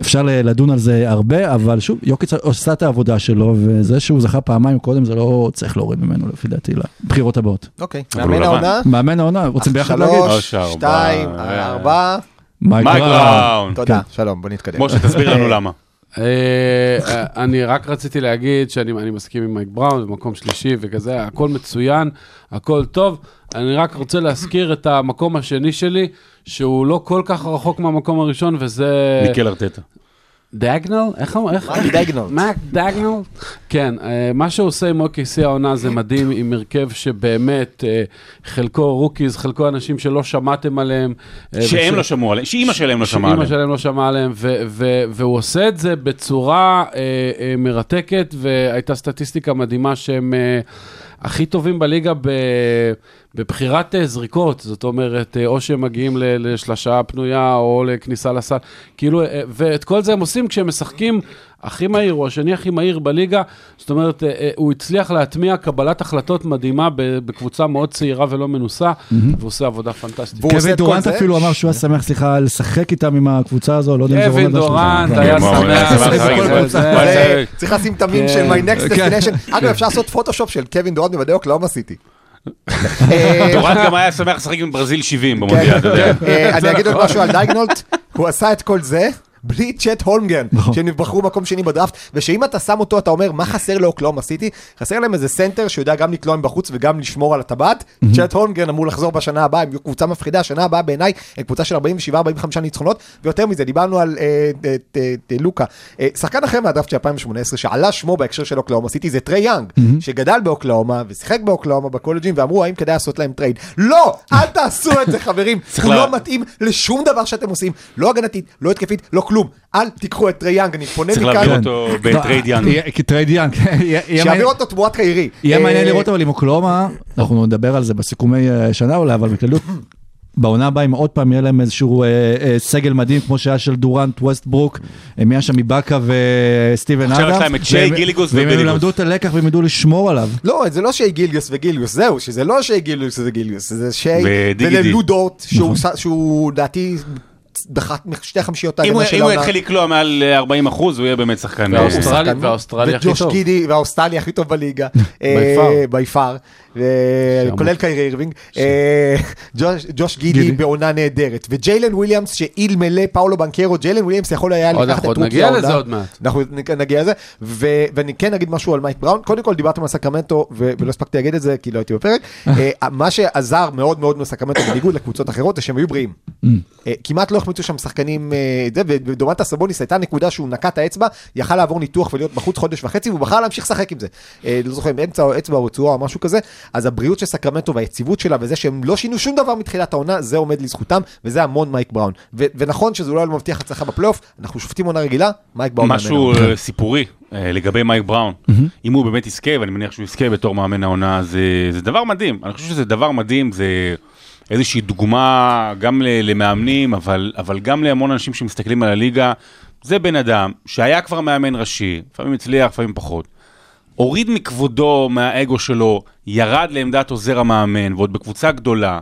Speaker 3: אפשר לדון על זה הרבה, אבל שוב, יוקיץ עושה את העבודה שלו, וזה שהוא זכה פעמיים קודם, זה לא צריך להוריד ממנו לפי דעתי לבחירות הבאות.
Speaker 5: אוקיי, מאמן. העונה,
Speaker 3: מאמן העונה, רוצים ביחד להגיד?
Speaker 5: שלוש, שתיים,
Speaker 4: ארבע.
Speaker 3: מייק. בראון.
Speaker 5: תודה, שלום, בוא נתקדם.
Speaker 4: משה, תסביר לנו למה.
Speaker 7: אה, אה, אני רק רציתי להגיד שאני אני מסכים עם מייק בראון, במקום שלישי וכזה, הכל מצוין, הכל טוב. אני רק רוצה להזכיר את המקום השני שלי, שהוא לא כל כך רחוק מהמקום הראשון, וזה...
Speaker 4: מיקל ארטטה.
Speaker 7: דאגנל? איך אמר? איך?
Speaker 5: מייק דאגנל.
Speaker 7: מייק דאגנל? כן, אה, מה שהוא עושה עם OKC העונה זה מדהים, עם הרכב שבאמת, אה, חלקו rookies, חלקו אנשים שלא שמעתם עליהם. אה,
Speaker 4: שהם לא שמעו עליהם, שאימא שלהם לא שמעה
Speaker 7: שאימא
Speaker 4: עליהם.
Speaker 7: שלהם לא שמעה עליהם, והוא עושה את זה בצורה מרתקת, והייתה סטטיסטיקה מדהימה שהם הכי טובים בליגה ב- בבחירת אה, זריקות, זאת אומרת, אה, או שהם מגיעים לשלשה פנויה או לכניסה לסל, כאילו, אה, ואת כל זה הם עושים כשהם משחקים הכי מהיר, הוא השני הכי מהיר בליגה, זאת אומרת, אה, אה, הוא הצליח להטמיע קבלת החלטות מדהימה בקבוצה מאוד צעירה ולא מנוסה, והוא עושה עבודה פנטסטית.
Speaker 3: קווין דורנט. אפילו אמר שהוא היה שמח, סליחה, לשחק איתם עם הקבוצה הזו, לא יודע אם זה
Speaker 7: קווין
Speaker 3: רומז משהו.
Speaker 7: דורנט
Speaker 3: כן.
Speaker 7: היה שמח.
Speaker 5: צריך לשים את המין
Speaker 7: כן.
Speaker 5: של my next
Speaker 3: כן.
Speaker 5: destination. אגב, אפשר לעשות פוטושופ של קווין דורנט מבדי אוקלאומה סיטי.
Speaker 4: דורנט גם היה שמח לשחק עם ברזיל 70 במונדיאל, אתה יודע.
Speaker 5: אה, אני אגיד עוד משהו על דייגנולט, הוא עשה את כל זה. בלי צ'ט הולמגרן,
Speaker 3: נכון.
Speaker 5: שהם בחרו מקום שני בדראפט, ושאם אתה שם אותו, אתה אומר, מה חסר לאוקלהומה סיטי? חסר להם איזה סנטר שיודע גם לקלוע מבחוץ וגם לשמור על הטבעת. צ'ט הולמגרן אמור לחזור בשנה הבאה, הם יהיו קבוצה מפחידה, השנה הבאה בעיניי, הם קבוצה של 47-45 ניצחונות, ויותר מזה, דיברנו על אה, אה, אה, לוקה. שחקן אחר מהדראפט של 2018, שעלה שמו בהקשר של אוקלהומה סיטי, זה טריי יאנג, שגדל באוקלהומה ושיחק באוקלהומה בקולג'ים, ואמרו, האם כדאי לעשות להם trade? לא! אל תעשו את זה, חברים!
Speaker 4: צריך
Speaker 5: הוא
Speaker 4: לה-
Speaker 5: לא מתאים לשום דבר שאתם עושים, לא הגנתית, לא התקפית, לא כלום. אל תיקחו את טרי יאנג, אני פונה
Speaker 4: צריך
Speaker 5: מכאן,
Speaker 4: להעביר
Speaker 3: כן.
Speaker 4: אותו בטרייד יאנג.
Speaker 3: כי טרייד יאנג.
Speaker 5: שיעביר אותו תמורת קיירי.
Speaker 3: יהיה
Speaker 5: אה,
Speaker 3: מעניין לראות אבל עם אוקלאומה, אנחנו נדבר על זה בסיכומי אה, שנה אולי, אבל בכללות, בעונה הבאה אם עוד פעם יהיה להם איזשהו אה, אה, סגל מדהים כמו שהיה של דורנט ווסטברוק, הם יהיה שם מבאקה וסטיבן
Speaker 4: עכשיו
Speaker 3: אדמס.
Speaker 4: יש להם את שי,
Speaker 3: והם-
Speaker 4: גיליגוס
Speaker 3: והם
Speaker 4: וביליגוס.
Speaker 3: ילמדו את הלקח והם ידעו לשמור עליו.
Speaker 5: לא, זה לא שי גיליוס וגיליוס, זהו, שזה לא שי גיליוס וזה גיליוס, זה שי
Speaker 4: ודיגידי.
Speaker 5: וללודורט, שהוא ס- שהוא לדעתי דחה שתי חמישיות ההגנה של
Speaker 4: אם הוא
Speaker 5: העונה.
Speaker 4: יתחיל לקלוע מעל אה, 40 אחוז, הוא יהיה באמת שחקן. אה,
Speaker 7: והאוסטרלי הכי
Speaker 5: וג'וש
Speaker 7: טוב.
Speaker 5: גידי והאוסטרלי הכי טוב בליגה. בי פאר. כולל קיירי אירווינג. אה, ג'וש- גידי. בעונה נהדרת. וג'יילן וויליאמס שאילמלא פאולו בנקרו, ג'יילן וויליאמס יכול היה לקחת את רוקי העונה.
Speaker 7: לזה עוד מעט.
Speaker 5: אנחנו נגיע לזה, ואני כן אגיד משהו על מייק בראון, קודם כל דיברתם על סקרמנטו, ולא הספקתי להגיד את זה כי לא הייתי בפרק, אה, מה שעזר מאוד מאוד בסקרמנטו בניגוד לקבוצות אחרות, זה שהם היו בריאים. אה, כמעט לא החמיצו שם שחקנים, ודומנטה סבוניס הייתה נקודה שהוא נקע את האצבע, יכל לעבור ניתוח ולהיות בחוץ חודש וחצי, והוא בחר להמשיך לשחק עם זה. לא זוכר, באמצע האצבע או רצועה או משהו כזה, אז הבריאות של סקרמנטו והיציבות שלה וזה שהם לא שינו שום דבר מתחילת העונה, זה עומד לזכותם, וזה המון מייק בראון. ו- ונכון שזה אולי לא מבטיח הצלחה בפלייאוף, אנחנו שופטים עונה רגילה, מייק בראון. מאמן
Speaker 4: משהו. אה, סיפורי אה, לגבי מייק בראון. אם הוא באמת יזכה, ואני מניח שהוא יזכה בתור מאמן העונה, זה- זה דבר מדהים. אני חושב שזה דבר מדהים, זה איזושהי דוגמה גם ל- למאמנים, אבל אבל גם להמון אנשים שמסתכלים על הליגה. זה בן אדם שהיה כבר מאמן ראשי, לפעמים הצליח, לפעמים פחות. הוריד מכבודו, מהאגו שלו, ירד לעמדת עוזר המאמן, ועוד בקבוצה גדולה.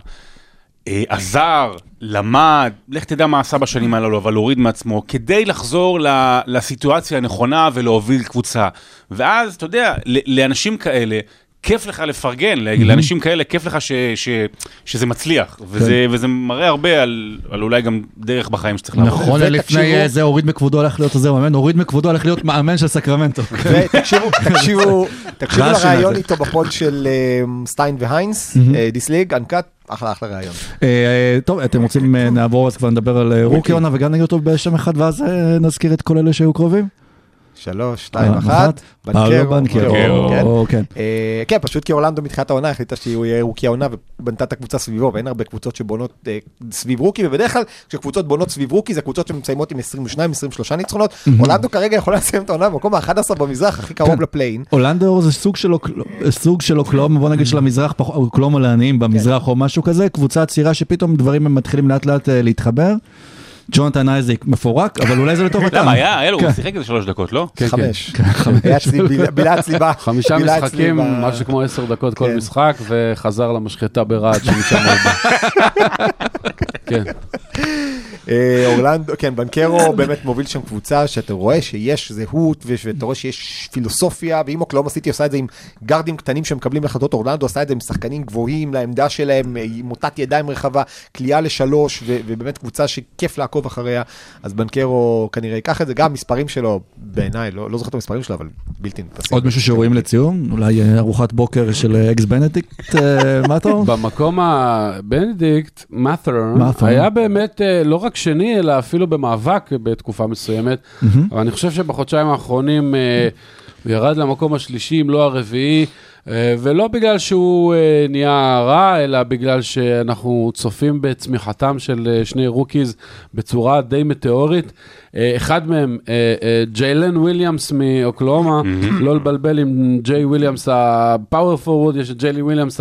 Speaker 4: אה, עזר, למד, לך תדע מה עשה בשנים הללו, אבל הוריד מעצמו, כדי לחזור לסיטואציה הנכונה ולהוביל קבוצה. ואז, אתה יודע, לאנשים כאלה, כיף לך לפרגן, ל- לאנשים כאלה כיף לך ש- ש- שזה מצליח, וזה וזה מראה הרבה על על אולי גם דרך בחיים שצריך לעבור.
Speaker 3: נכון, לפני אה, זה הוריד מכבודו הולך להיות עוזר מאמן, הוריד מכבודו הולך להיות מאמן של סקרמנטו.
Speaker 5: תקשיבו, תקשיבו לראיון
Speaker 3: הזה.
Speaker 5: איתו בפוד של סטיין והיינס, This League Uncut, אחלה אחלה ראיון.
Speaker 3: אה, אה, טוב, אתם רוצים נעבור אז כבר נדבר על rookie עונה וגם נגיד אותו בשם אחד ואז נזכיר את כל אלה שהיו קרובים?
Speaker 5: שלוש, שתיים,
Speaker 3: אה,
Speaker 5: אחת.
Speaker 3: אה, לא בנקרו,
Speaker 5: כן.
Speaker 3: כן.
Speaker 5: אה, כן, פשוט כי אורלנדו מתחילת העונה החליטה שהוא יהיה רוקי העונה ובנתה את הקבוצה סביבו, ואין הרבה קבוצות שבונות סביב רוקי, ובדרך כלל כשקבוצות בונות סביב רוקי זה קבוצות שמסיימות עם 22-23 ניצחונות. אורלנדו כרגע יכולה לסיים את העונה במקום ה-11 במזרח, הכי קרוב
Speaker 3: כן.
Speaker 5: לפליין.
Speaker 3: אורלנדו זה סוג של אוקל- סוג של אוקלאומה, בוא נגיד של המזרח, פח- אוקלאומה לעניים במזרח או משהו כזה, קבוצה צעירה שפתאום דברים מתחילים לאט לאט להתחבר. ג'ונתן אייזיק מפורק, אבל אולי זה לטובתם.
Speaker 4: למה, היה, היה לו,
Speaker 3: כן.
Speaker 4: הוא שיחק איזה שלוש דקות, לא?
Speaker 5: חמש. היה אצלי, בילה- בילה אצלי ב...
Speaker 7: חמישה משחקים, משהו כמו עשר דקות כל
Speaker 5: כן.
Speaker 7: משחק, וחזר למשחטה ברהט שמשם הוא בא. כן.
Speaker 5: אה, אורלנדו, כן, בנקרו באמת מוביל שם קבוצה שאתה רואה שיש זהות ואתה רואה שיש פילוסופיה, ואם אוקלאומה סיטי עושה את זה עם גארדים קטנים שמקבלים החלטות, אורלנדו עשה את זה עם שחקנים גבוהים לעמדה שלהם, אה, עם מוטת ידיים רחבה, כליאה לשלוש, ובאמת קבוצה שכיף לעקוב אחריה, אז בנקרו כנראה ייקח את זה, גם המספרים שלו, בעיניי, לא, לא זוכר את המספרים שלו, אבל בלתי נתפסים.
Speaker 3: עוד מישהו שראויים לציון? אולי אה, ארוחת בוקר של אקס בנדיקט, אומר?
Speaker 7: במקום הבנדיקט, מת'רון. היה באמת לא רק שני, אלא אפילו במאבק בתקופה מסוימת. אבל אני חושב שבחודשיים האחרונים אה, הוא ירד למקום השלישי, אם לא הרביעי, אה, ולא בגלל שהוא אה, נהיה רע, אלא בגלל שאנחנו צופים בצמיחתם של אה, שני rookies בצורה די מטאורית. אה, אחד מהם, אה, אה, ג'יילן וויליאמס מאוקלהומה, לא לבלבל עם ג'יי וויליאמס ה power forward, יש את ג'יילי וויליאמס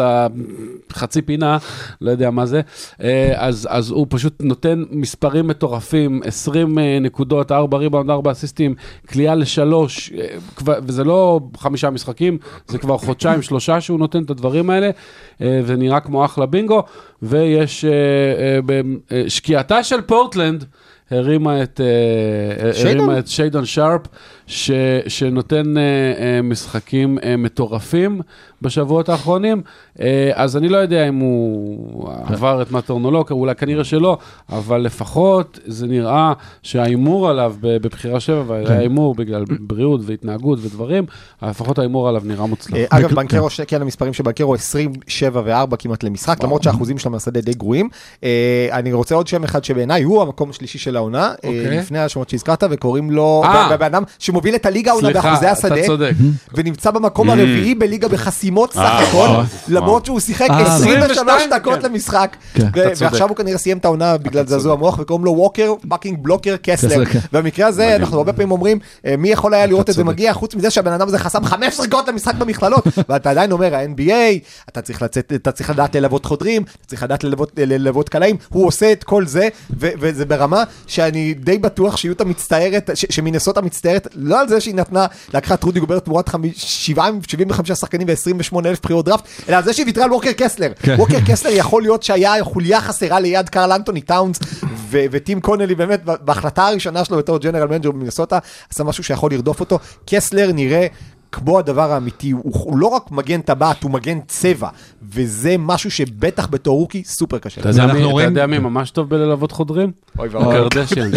Speaker 7: החצי פינה, לא יודע מה זה. אה, אז, אז הוא פשוט נותן מספרים מטורפים, 20 אה, נקודות, 4 ריבאונד, 4 אסיסטים, כליאה לשלוש, אה, וזה לא חמישה משחקים, זה כבר חודשיים, שלושה שהוא נותן את הדברים האלה, אה, ונראה כמו אחלה בינגו, ויש אה, אה, שקיעתה של פורטלנד. הרימה את,
Speaker 5: שיידון?
Speaker 7: הרימה את שיידון שרפ, ש, שנותן אה, אה, משחקים אה, מטורפים בשבועות האחרונים, אה, אז אני לא יודע אם הוא עבר את מטורן או לא, אולי כנראה שלא, אבל לפחות זה נראה שההימור עליו בבחירה שבע, והיה הימור בגלל בריאות והתנהגות ודברים, לפחות ההימור עליו נראה מוצלח.
Speaker 5: אגב, בנקרו, כן, המספרים של בנקרו 27 ו-4 כמעט למשחק, למרות שהאחוזים שלו מהשדה די גרועים. אני רוצה עוד שם אחד שבעיניי הוא המקום השלישי של העונה,
Speaker 7: אוקיי.
Speaker 5: לפני השמות שהזכרת, וקוראים לו. בן אדם שמוביל את הליגה העונה
Speaker 7: סליחה,
Speaker 5: באחוזי
Speaker 7: אתה
Speaker 5: השדה,
Speaker 7: צודק.
Speaker 5: ונמצא במקום הרביעי בליגה בחסימות סך
Speaker 4: אה,
Speaker 5: הכל, למרות שהוא שיחק
Speaker 3: אה,
Speaker 5: 23
Speaker 7: 22,
Speaker 5: דקות
Speaker 7: כן.
Speaker 5: למשחק,
Speaker 3: כן.
Speaker 5: ועכשיו הוא כנראה סיים את העונה בגלל זעזוע מוח, וקוראים לו ווקר fucking blocker קסלר.
Speaker 3: קסלר, כן.
Speaker 5: במקרה הזה אנחנו הרבה פעמים אומרים, אה, מי יכול היה לראות את זה. מגיע, חוץ מזה שהבן אדם הזה חסם חמש דקות למשחק במכללות, ואתה עדיין אומר, ה-NBA, אתה צריך לצאת, אתה צריך לדעת ללוות חודרים, אתה צריך לדעת ללוות, קלעים, הוא עושה את כל זה, וזה ברמה שאני די בטוח שיוטה מצטערת, שמינסוטה מצטערת, לא על זה שהיא נתנה, לקחה את רודי גובר תמורת חמי- שבעה- 75 שחקנים ו-28 אלף בחירות דראפט, אלא על זה שהיא ויתרה על ווקר קסלר. ווקר קסלר יכול להיות שהיה חוליה חסרה ליד קרל אנטוני טאונס, ו- וטים קונלי באמת בהחלטה הראשונה שלו בתור general manager במינסוטה, עשה משהו שיכול לרדוף אותו. קסלר נראה... כמו הדבר האמיתי, הוא, הוא לא רק מגן טבעת, הוא מגן צבע, וזה משהו שבטח בתור rookie סופר קשה.
Speaker 7: אתה יודע מי- אתה
Speaker 3: רואים-
Speaker 7: יודע מי ממש טוב בללוות חודרים?
Speaker 5: אוי ואבוי.
Speaker 7: הקרדשיאן.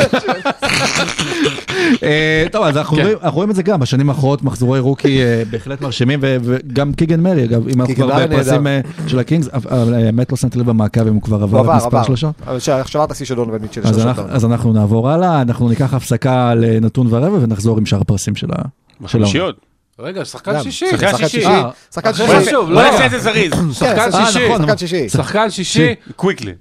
Speaker 3: אה, טוב, אז אנחנו
Speaker 7: כן.
Speaker 3: רואים- אנחנו רואים את זה גם, בשנים האחרונות מחזורי רוקי אה, בהחלט מרשימים, ו- וגם קיגן מרי, אגב, אם אנחנו כבר בפרסים. אה, של הקינגס, האמת לא שמתי לב במעקב אם הוא כבר עבר את מספר
Speaker 5: עבר.
Speaker 3: שלושות.
Speaker 5: אבל ש- שברת שיא של דונובל מיטשל.
Speaker 3: אז אנחנו- נעבור הלאה, אנחנו ניקח הפסקה לנתון ורבע ונחזור עם שאר הפרסים של ה...
Speaker 4: בחמישיות.
Speaker 7: רגע, שחקן. שישי.
Speaker 4: שחקן שישי.
Speaker 3: אה,
Speaker 5: שחקן שישי.
Speaker 7: שוב,
Speaker 4: בוא
Speaker 7: לא.
Speaker 4: נעשה את זה זריז.
Speaker 7: שחקן
Speaker 5: כן,
Speaker 7: שישי.
Speaker 5: שחקן שישי.
Speaker 7: שחקן שישי.
Speaker 4: קוויקלי.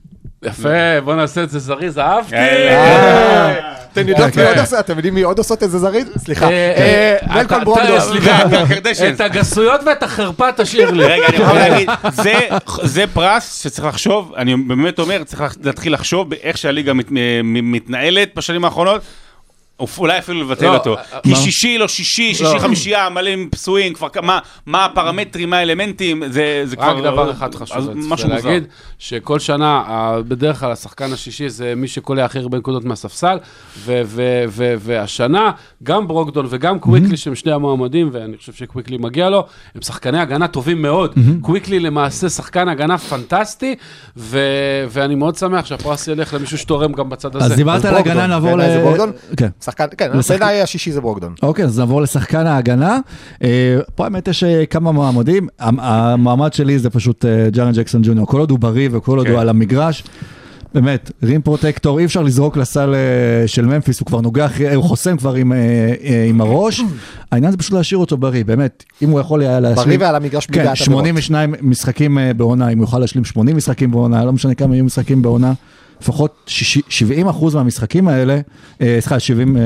Speaker 7: יפה, בוא נעשה את זה זריז, אהבתי.
Speaker 5: אה, אתם יודעים. מי עוד עושה- אתם יודעים מי עוד עושות את זה זריז? סליחה.
Speaker 7: אה,
Speaker 5: אה,
Speaker 7: אה, אתה-
Speaker 5: ברונדו.
Speaker 4: סליחה, הקרדשיאנס.
Speaker 7: את הגסויות ואת החרפה תשאיר לי.
Speaker 4: רגע, אני יכול להגיד, זה- זה פרס שצריך לחשוב, אני באמת אומר, צריך להתחיל לחשוב באיך שהליגה מתנהלת בשנים האחרונות. אולי אפילו לבטל
Speaker 7: לא,
Speaker 4: אותו.
Speaker 7: אה,
Speaker 4: כי
Speaker 3: מה?
Speaker 4: שישי, לא שישי, שישי
Speaker 7: לא.
Speaker 4: חמישייה, מלא עם פצועים, כבר מה הפרמטרים, מה האלמנטים, זה זה כבר...
Speaker 7: רק דבר אחד חשוב,
Speaker 4: מוזר.
Speaker 7: להגיד, שכל שנה, בדרך כלל השחקן השישי זה מי שקולע הכי הרבה נקודות מהספסל, ו- ו- ו- והשנה, גם ברוקדון וגם קוויקלי, שהם שני המועמדים, ואני חושב שקוויקלי מגיע לו, הם שחקני הגנה טובים מאוד. קוויקלי למעשה שחקן הגנה פנטסטי, ו- ואני מאוד שמח שהפרס ילך למישהו שתורם גם בצד הזה.
Speaker 3: אז דיברת על. הגנה, נעבור ל... כן.
Speaker 5: שחקן, כן,
Speaker 3: לשחק-
Speaker 5: בעיניי השישי זה ברוקדון.
Speaker 3: אוקיי, אז נעבור לשחקן ההגנה. אה, פה האמת יש אה, כמה מועמדים. המ- המועמד שלי זה פשוט אה, ג'ארן ג'קסון ג'וניור. כל עוד הוא בריא וכל עוד
Speaker 4: כן.
Speaker 3: הוא על המגרש, באמת, רים פרוטקטור, אי אפשר לזרוק לסל של ממפיס, הוא כבר נוגע, הוא חוסם כבר עם, עם הראש. העניין זה פשוט להשאיר אותו בריא, באמת, אם הוא יכול היה להשלים...
Speaker 5: בריא ועל המגרש בלי
Speaker 3: כן,
Speaker 5: בעיית
Speaker 3: 82 משחקים בעונה, אם הוא יוכל להשלים 80 משחקים בעונה, לא משנה כמה יהיו משחקים בעונה, לפחות 60 70 אחוז מהמשחקים האלה, אה, סליחה, 70 אה,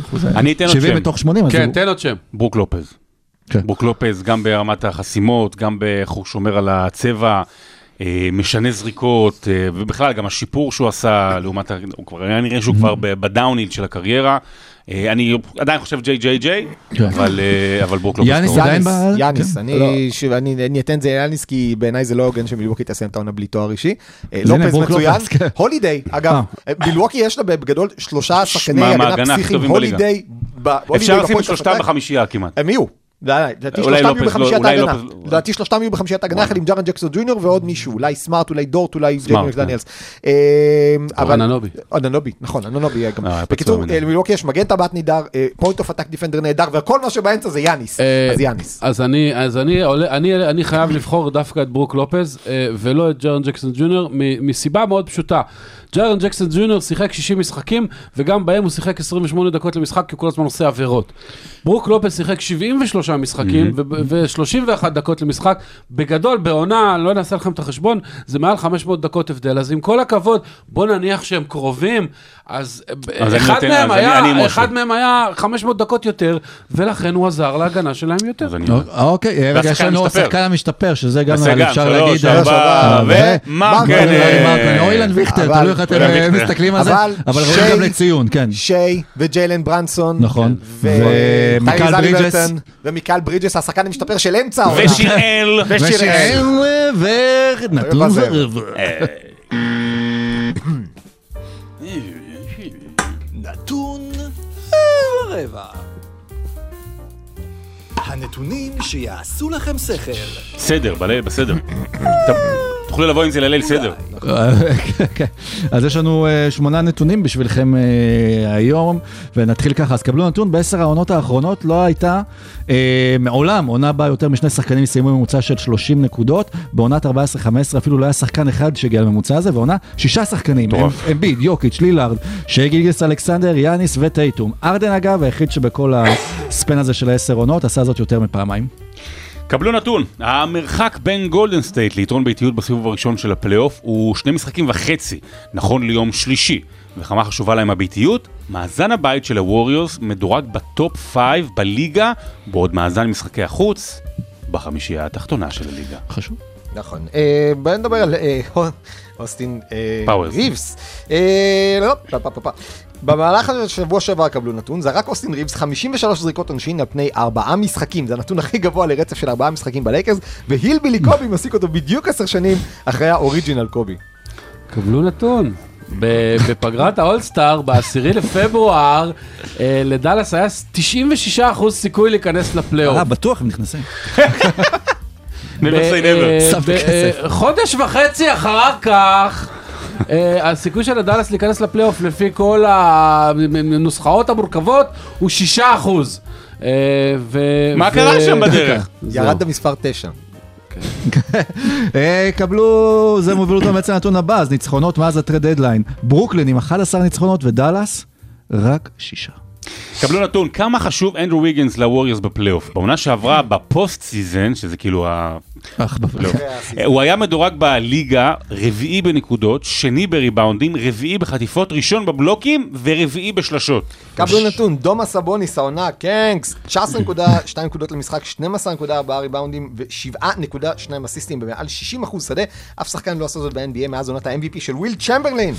Speaker 3: אחוז,
Speaker 4: אני אתן עוד
Speaker 3: 70
Speaker 4: שם.
Speaker 3: מתוך 80, אז
Speaker 7: כן. תן עוד שם.
Speaker 4: ברוק לופז.
Speaker 3: כן.
Speaker 4: ברוק לופז, גם ברמת החסימות, גם באיך הוא שומר על הצבע, אה, משנה זריקות, ובכלל גם השיפור שהוא עשה לעומת, הוא כבר היה נראה שהוא כבר ב- בדאוניל של הקריירה. אה, אני עדיין חושב ג'יי ג'יי ג'יי. אבל אה, אבל ברוק
Speaker 3: יאניס
Speaker 4: טוב.
Speaker 3: עדיין
Speaker 5: יאניס, יאניס,
Speaker 3: כן.
Speaker 5: אני שוב, אני אני אתן את זה יאניס כי בעיניי זה לא הוגן שמילווקי תסיים את העונה בלי תואר אישי. אה, לופז
Speaker 3: ברוק
Speaker 5: מצוין,
Speaker 3: כן.
Speaker 5: הולידיי, אגב, מילווקי יש לה בגדול שלושה שחקני הגנה פסיכיים. הולידיי,
Speaker 4: אפשר לשים את שלושתם. בחמישייה כמעט.
Speaker 5: הם יהיו. לדעתי
Speaker 4: אולי
Speaker 5: שלושתם יהיו
Speaker 4: לופז לא-
Speaker 5: בחמישיית.
Speaker 4: לופז לא-
Speaker 5: לדעתי שלושתם יהיו בחמישיית ההגנה יחד עם ג'ארן ג'קסון ג'וניור ועוד מישהו, אולי סמארט, אולי דורט, אולי ג'יימס
Speaker 4: כן.
Speaker 5: דניאלס. אה, אבל-
Speaker 7: אננובי.
Speaker 5: אננובי, נכון, אננובי יהיה גם.
Speaker 4: אה,
Speaker 5: בקיצור,
Speaker 4: מדי.
Speaker 5: למילווקי יש מגן טבעת נהדר, point of attack defender נהדר, וכל מה שבאמצע זה יאניס.
Speaker 7: אה,
Speaker 5: אז יאניס.
Speaker 7: אז אני, אז אני, אני, חייב לבחור דווקא את ברוק לופז אה, ולא את ג'רן ג'קסון ג'וניור מסיבה מאוד פשוטה. ג'רן ג'קסון ג'וניור שיחק 60 משחקים וגם בהם הוא שיחק 28 דקות למשחק כי הוא כל הזמן עושה עבירות. ברוק לופז שיחק 73 משחקים ו-31 דקות למשחק. בגדול בעונה, אני לא נעשה לכם את החשבון, זה מעל 500 דקות הבדל. אז עם כל הכבוד, בוא נניח שהם קרובים, אז,
Speaker 4: אז אני
Speaker 7: אחד
Speaker 4: נותן-
Speaker 7: מהם
Speaker 4: אז אני-
Speaker 7: היה,
Speaker 4: אני משה.
Speaker 7: אחד מהם היה 500 דקות יותר, ולכן הוא עזר להגנה שלהם יותר.
Speaker 4: אז אני...
Speaker 3: אוקיי, רגע, יש לנו. השחקן המשתפר, שזה גם אפשר להגיד... אה,
Speaker 4: ומרקנן.
Speaker 3: מרקנן, אוילן ויכטר, תלוי איך אתם אה. מסתכלים על זה,
Speaker 5: אבל
Speaker 3: אבל ראוי גם לציון, כן.
Speaker 5: שיי וג'יילן ברנסון.
Speaker 3: נכון. ומיקל ברידג'ס.
Speaker 5: ומיקל ברידג'ס, השחקן המשתפר של אמצע.
Speaker 4: ושיראל.
Speaker 5: ושיראל.
Speaker 3: ונתון. ורבע.
Speaker 6: נתון ורבע. הנתונים שיעשו לכם שכל.
Speaker 4: סדר, בסדר. תוכלו לבוא עם זה לליל סדר.
Speaker 3: אז יש לנו אה, שמונה נתונים בשבילכם אה, היום, ונתחיל ככה. אז קבלו נתון, בעשר העונות האחרונות לא הייתה אה, מעולם עונה בה יותר משני שחקנים סיימו ממוצע של 30 נקודות, בעונת 14-15 אפילו לא היה שחקן אחד שהגיע לממוצע הזה, ועונה שישה שחקנים. אמ- אמביד, יוקיץ', לילארד, שגיגס אלכסנדר, יאניס וטייטום. ארדן אגב, היחיד שבכל הספן הזה של העשר עונות עשה זאת יותר מפעמיים.
Speaker 4: קבלו נתון, המרחק בין גולדן סטייט ליתרון ביתיות בסיבוב הראשון של הפלייאוף הוא שני משחקים וחצי, נכון ליום שלישי. וכמה חשובה להם הביתיות? מאזן הבית של הווריורס מדורג בטופ 5 בליגה, בעוד מאזן משחקי החוץ בחמישייה התחתונה של הליגה.
Speaker 3: חשוב.
Speaker 5: נכון. אה, בוא נדבר על אה, אוסטין אה. ריבס. אה, לא, פה, פה, פה. במהלך השבוע שעבר קבלו נתון, זרק אוסטין ריבס 53 זריקות עונשין על פני ארבעה משחקים, זה הנתון הכי גבוה לרצף של ארבעה משחקים בלייקרס, והילבילי קובי מסיק אותו בדיוק עשר שנים אחרי האוריג'ינל קובי.
Speaker 7: קבלו נתון. בפגרת האולסטאר, ב-10 לפברואר, אה, לדאלאס היה 96% סיכוי להיכנס לפלייאוף.
Speaker 3: אה, בטוח הם נכנסים. בכסף.
Speaker 7: אה, חודש וחצי אחר כך, אה, הסיכוי של הדאלאס להיכנס לפלייאוף לפי כל הנוסחאות המורכבות הוא 6%. אה,
Speaker 4: מה קרה שם בדרך?
Speaker 7: זהו.
Speaker 5: ירד למספר 9.
Speaker 3: אה, קבלו, זה מוביל אותנו בעצם לנתון הבא, אז ניצחונות מאז ה trade deadline. ברוקלין עם 11 ניצחונות ודאלאס, רק שישה.
Speaker 4: קבלו נתון, כמה חשוב אנדרו ויגנס לווריורס בפלייאוף. בעונה שעברה ב post season, שזה כאילו ה...
Speaker 3: אך, בפלייאוף.
Speaker 4: הוא היה מדורג בליגה, רביעי בנקודות, שני בריבאונדים, רביעי בחטיפות, ראשון בבלוקים ורביעי בשלשות.
Speaker 5: קבלו נתון, דומאס סבוניס העונה, קנקס, 19.2 נקודות למשחק, 12.4 ריבאונדים ו-7.2 אסיסטים במעל 60% שדה, אף שחקן לא עשה זאת ב-NBA מאז עונת ה-MVP של וויל צ'מברלין.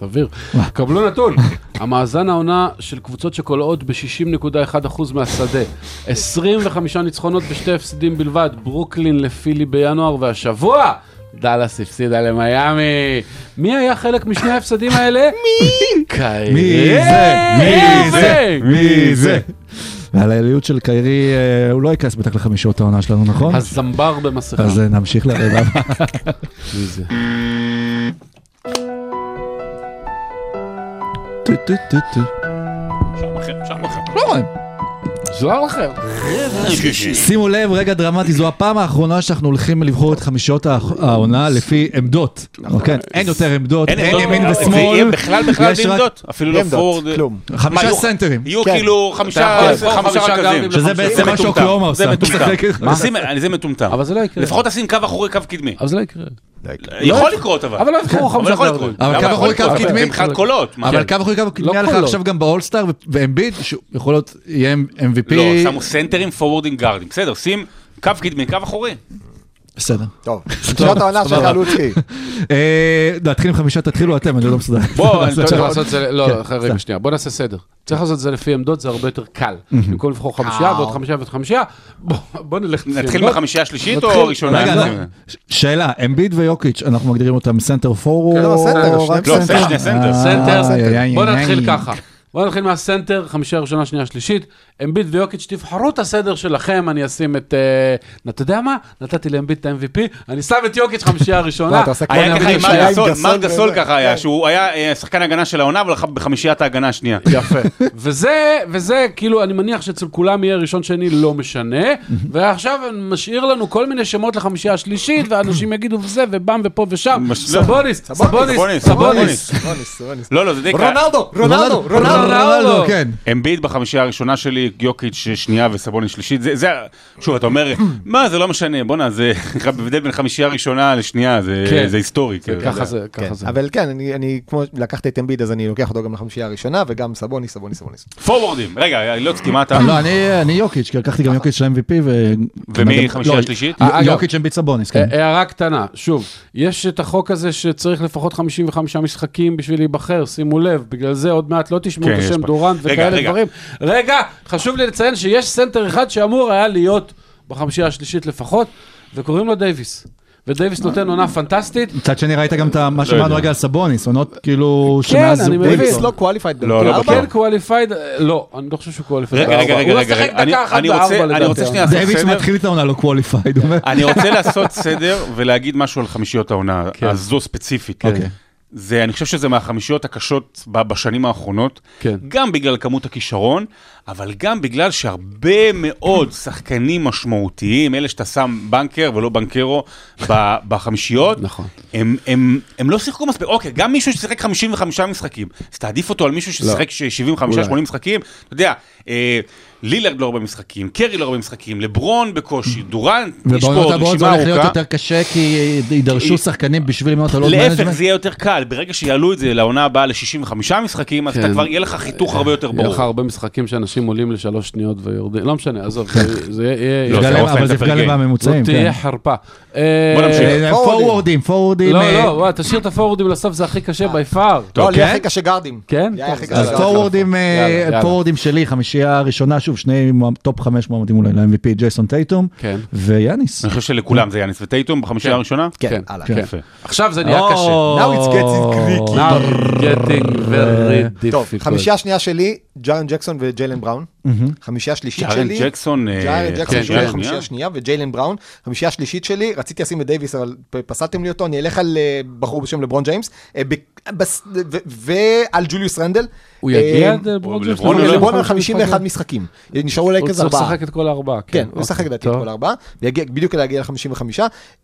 Speaker 7: סביר. קבלו נתון, המאזן העונה של קבוצות שקולעות ב-60.1% מהשדה, 25 ניצחונות בשתי הפסדים בלבד, ברוקלין לפילי בינואר, והשבוע דאלאס הפסידה למיאמי. מי היה חלק משני ההפסדים האלה? מי? קיירי.
Speaker 3: מי זה? מי זה? מי זה? ועל העליות של קיירי, אה, הוא לא ייכנס בטח לחמישות העונה שלנו, נכון?
Speaker 7: הזמבר במסכה.
Speaker 3: אז אה, נמשיך הבא.
Speaker 7: מי זה?
Speaker 3: טו, טו, טו, טו.
Speaker 4: שם אחר, שם אחר.
Speaker 3: לא רואה.
Speaker 7: מוזר לכם?
Speaker 3: שימו לב, רגע דרמטי, זו הפעם האחרונה שאנחנו הולכים לבחור את חמישיות האח- העונה לפי עמדות. אוקיי? אין יותר עמדות,
Speaker 4: אין
Speaker 3: ימין
Speaker 4: זה
Speaker 3: ושמאל.
Speaker 4: בכלל בכלל
Speaker 3: רק-
Speaker 4: עמדות, אפילו לא פורד.
Speaker 3: חמישה סנטרים.
Speaker 4: יהיו
Speaker 5: כן.
Speaker 4: כאילו חמישה רכזים.
Speaker 3: שזה. בעצם מה. שאוקלאומה
Speaker 4: זה
Speaker 3: עושה.
Speaker 4: זה מטומטם.
Speaker 7: אבל זה לא יקרה.
Speaker 4: לפחות תשים קו אחורי, קו קדמי.
Speaker 7: אבל זה לא יקרה.
Speaker 4: יכול לקרות אבל.
Speaker 7: אבל לא יבחרו חמישה.
Speaker 4: לקרות.
Speaker 3: אבל קו אחורי, קו? קדמי.
Speaker 4: זה מבחינת קולות.
Speaker 3: אבל קו אחורי קו קדמי היה לך. עכשיו גם באולסטאר, ואמביד, שיכול להיות, יהיה MVP.
Speaker 4: לא, שמו סנטרים פורורדים גארדים. בסדר, שים קו קדמי, קו אחורי.
Speaker 3: בסדר.
Speaker 5: טוב, חמישיית העונה של
Speaker 3: סבבה.
Speaker 5: חלוצקי.
Speaker 3: אה, נתחיל עם חמישה, תתחילו אתם, אני לא מסודר.
Speaker 4: בוא, אני-
Speaker 7: צריך
Speaker 4: לא,
Speaker 7: לעשות את זה, לא,
Speaker 3: כן,
Speaker 7: לא, רגע שנייה, בוא נעשה סדר. צריך לעשות את זה לפי עמדות, זה הרבה יותר קל. במקום לבחור חמישייה ועוד חמישייה ועוד חמישייה, בוא- בוא נלך
Speaker 4: נתחיל. בחמישייה השלישית או ראשונה? לא.
Speaker 3: לא. שאלה, אמביד ויוקיץ', אנחנו מגדירים אותם סנטר
Speaker 5: לא,
Speaker 3: או
Speaker 5: סנטר, שני-
Speaker 4: לא,
Speaker 3: סנטר?
Speaker 4: סנטר.
Speaker 3: אה,
Speaker 7: סנטר,
Speaker 3: איי, איי,
Speaker 7: בוא
Speaker 3: איי,
Speaker 7: נתחיל
Speaker 3: איי.
Speaker 7: ככה. בוא נתחיל מהסנטר, חמישייה ראשונה, שנייה, שלישית. אמביד ויוקיץ', תבחרו את הסדר שלכם, אני אשים את... אה, אתה יודע מה? נתתי לאמביד את ה-MVP, אני שם את יוקיץ' חמישייה
Speaker 5: מה,
Speaker 7: ראשונה.
Speaker 5: אתה עושה כמו
Speaker 4: היה ככה עם מר גסול. ככה היה,
Speaker 5: כן.
Speaker 4: שהוא היה אה, שחקן הגנה של העונה, אבל בחמישיית ההגנה השנייה.
Speaker 7: יפה. וזה, כאילו, אני מניח שאצל כולם יהיה ראשון, שני, לא משנה. ועכשיו משאיר לנו כל מיני שמות לחמישייה השלישית, ואנשים יגידו וזה, ובם ופה ושם.
Speaker 4: מש-
Speaker 7: סבוניס, סבוניס,
Speaker 4: סבוניס. לא, לא, זה די קל.
Speaker 5: רונלדו, רונלדו, רונלדו.
Speaker 3: כן.
Speaker 4: אמביד בחמישייה הראשונה שלי, יוקיץ' שנייה וסבוניס שלישית, זה, זה, שוב, אתה אומר, מה, זה לא משנה, בואנה, זה הבדל בין חמישייה ראשונה לשנייה, זה,
Speaker 7: כן.
Speaker 4: זה היסטורי. כאילו.
Speaker 7: ככה זה,
Speaker 5: כן,
Speaker 7: ככה זה.
Speaker 5: אבל כן, אני- אני כמו לקחתי את אמביד, אז אני לוקח אותו גם לחמישייה הראשונה, וגם סבוניס, סבוניס, סבוניס.
Speaker 4: פורורדים, רגע, לוצקי, מה אתה?
Speaker 3: לא, אני אני יוקיץ', כי לקחתי גם יוקיץ' של MVP ו...
Speaker 4: ומי חמישייה
Speaker 3: לא,
Speaker 7: אגב.
Speaker 3: יוקיץ' אמביט סבוניס, כן.
Speaker 7: הערה קטנה, שוב, יש את החוק הזה שצריך לפחות 55 משחקים בשביל להיבחר, שימו לב, בגלל זה עוד מעט לא תשמעו
Speaker 4: כן,
Speaker 7: את השם. דורנט וכאלה. דברים. רגע, חשוב לי לציין שיש סנטר אחד שאמור היה להיות בחמישייה השלישית לפחות, וקוראים לו דייוויס. ודייוויס נותן עונה פנטסטית.
Speaker 3: מצד שני ראית גם מה
Speaker 4: יודע.
Speaker 3: שאמרנו רגע על סבוניס, עונות כאילו
Speaker 7: כן,
Speaker 3: שמאז... הוא-
Speaker 7: מבין.
Speaker 5: דייוויס לא qualified.
Speaker 4: לא, לא.
Speaker 7: כן qualified, לא, אני לא חושב שהוא qualified.
Speaker 4: רגע, רגע, רגע,
Speaker 7: הוא
Speaker 4: רגע,
Speaker 7: לא שיחק
Speaker 4: אני-
Speaker 7: דקה אחת
Speaker 4: אני רוצה- שנייה לעשות
Speaker 3: דייוויס
Speaker 4: סדר.
Speaker 3: מתחיל את העונה לא qualified, הוא אומר.
Speaker 4: אני רוצה לעשות סדר ולהגיד משהו על חמישיות העונה,
Speaker 7: כן.
Speaker 4: הזו ספציפית.
Speaker 7: כן.
Speaker 3: אוקיי.
Speaker 4: זה, אני חושב שזה מהחמישיות הקשות בשנים האחרונות,
Speaker 7: כן.
Speaker 4: גם בגלל כמות הכישרון, אבל גם בגלל שהרבה מאוד שחקנים משמעותיים, אלה שאתה שם בנקר ולא בנקרו בחמישיות,
Speaker 7: נכון.
Speaker 4: הם, הם, הם לא שיחקו מספיק, אוקיי, גם מישהו ששיחק 55 משחקים, אז תעדיף אותו על מישהו ששיחק 75-80 משחקים, אתה יודע, אה, לילרד לא הרבה משחקים, קרי לא הרבה משחקים, לברון בקושי, דורנט, יש פה
Speaker 3: ובעונות
Speaker 4: עוד
Speaker 3: הבאות זה
Speaker 4: רשימה
Speaker 3: הולך להיות
Speaker 4: ארוכה.
Speaker 3: יותר קשה, כי יידרשו שחקנים בשביל לבנות על עוד
Speaker 4: להפך,
Speaker 3: מנג'מנט.
Speaker 4: זה יהיה יותר קל, ברגע שיעלו את זה לעונה הבאה ל-65 משחקים, אז אתה
Speaker 7: כן.
Speaker 4: כבר, יהיה לך חיתוך הרבה יותר
Speaker 7: יהיה לך
Speaker 4: ברור.
Speaker 7: הרבה משחקים שאנשים עולים לשלוש שניות ויורדים, לא משנה, עזוב, זה- זה יהיה...
Speaker 4: לא, אופן,
Speaker 3: אבל זה יפגע להם. בממוצעים,
Speaker 7: זאת
Speaker 3: כן.
Speaker 7: תהיה חרפה.
Speaker 4: בוא
Speaker 7: אה,
Speaker 4: נמשיך.
Speaker 3: אה, פורורדים, פורורדים.
Speaker 7: לא,
Speaker 3: אה,
Speaker 7: לא, תשאיר את הפורורדים לסוף, זה הכי קשה by far.
Speaker 5: לא, לי
Speaker 3: כן?
Speaker 5: הכי קשה גארדים.
Speaker 7: כן?
Speaker 5: לי
Speaker 7: טוב,
Speaker 5: הכי
Speaker 7: אז
Speaker 5: קשה
Speaker 3: אז
Speaker 5: גארדים.
Speaker 3: אה,
Speaker 7: יאללה, יאללה.
Speaker 3: פורורדים שלי, חמישייה הראשונה, שוב, שני טופ חמש מועמדים אולי ל-MVP, ג'ייסון טייטום
Speaker 7: כן.
Speaker 3: ויאניס.
Speaker 4: אני חושב שלכולם זה יאניס וטייטום בחמישייה
Speaker 7: כן.
Speaker 4: הראשונה.
Speaker 5: כן.
Speaker 7: כן. עכשיו זה נהיה
Speaker 3: או,
Speaker 7: קשה.
Speaker 5: Now it gets tricky.
Speaker 7: Now getting very
Speaker 5: טוב,
Speaker 7: difficult.
Speaker 5: חמישייה שנייה שלי, ג'ארן ג'קסון וג'יילן בראון. חמישייה שלישית
Speaker 4: ג'ארן
Speaker 5: שלי.
Speaker 4: ג'קסון, אה,
Speaker 5: ג'ארן ג'קסון
Speaker 7: כן,
Speaker 5: שהוא
Speaker 7: כן.
Speaker 5: חמישייה שנייה, וג'יילן בראון. חמישייה שלישית שלי, רציתי לשים את דייוויס, אבל פסלתם לי אותו, אני אלך על אה, בחור בשם לברון ג'יימס, אה, ב- בס- ו- ועל ג'וליוס רנדל.
Speaker 7: הוא יגיע עד לברון ג'יימס?
Speaker 4: לברון
Speaker 5: על 51 משחקים. נשארו
Speaker 7: הוא
Speaker 5: לייקרס
Speaker 7: צריך
Speaker 5: ארבעה.
Speaker 7: לשחק את כל הארבעה.
Speaker 5: כן, הוא משחק לדעתי את. כל הארבעה, ויגיע- בדיוק להגיע ל-55.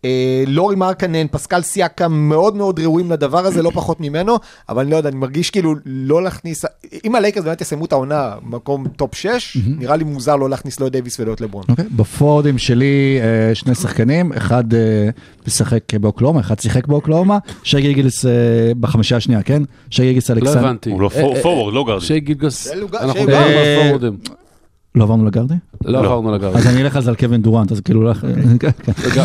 Speaker 5: אה, לורי מרקנן, פסקל סיאקם, מאוד מאוד ראויים לדבר הזה, לא פחות ממנו, אבל אני לא יודע, אני מרגיש כאילו לא להכניס, אם הלייקרס באמת יסיימו את העונה מקום top 6, נראה לי מוזר לא להכניס לא את דייוויס ולא את לברון.
Speaker 3: אוקיי, בפורוורדים שלי אה, שני שחקנים, אחד אה, משחק באוקלהומה, אחד שיחק באוקלהומה, שי גילג'ס אה, בחמישייה השנייה, כן? שי גילג'ס
Speaker 7: לא
Speaker 3: אלכסנדר.
Speaker 7: הבנתי.
Speaker 4: הוא לא פורוורד, לא גארדי.
Speaker 7: שי
Speaker 5: לוגה-
Speaker 7: אנחנו
Speaker 3: גארד.
Speaker 7: על.
Speaker 3: לא עברנו לגרדי?
Speaker 7: לא עברנו לגרד.
Speaker 3: אז אני אלך זה על קווין דורנט, אז כאילו... לא- כן, כן.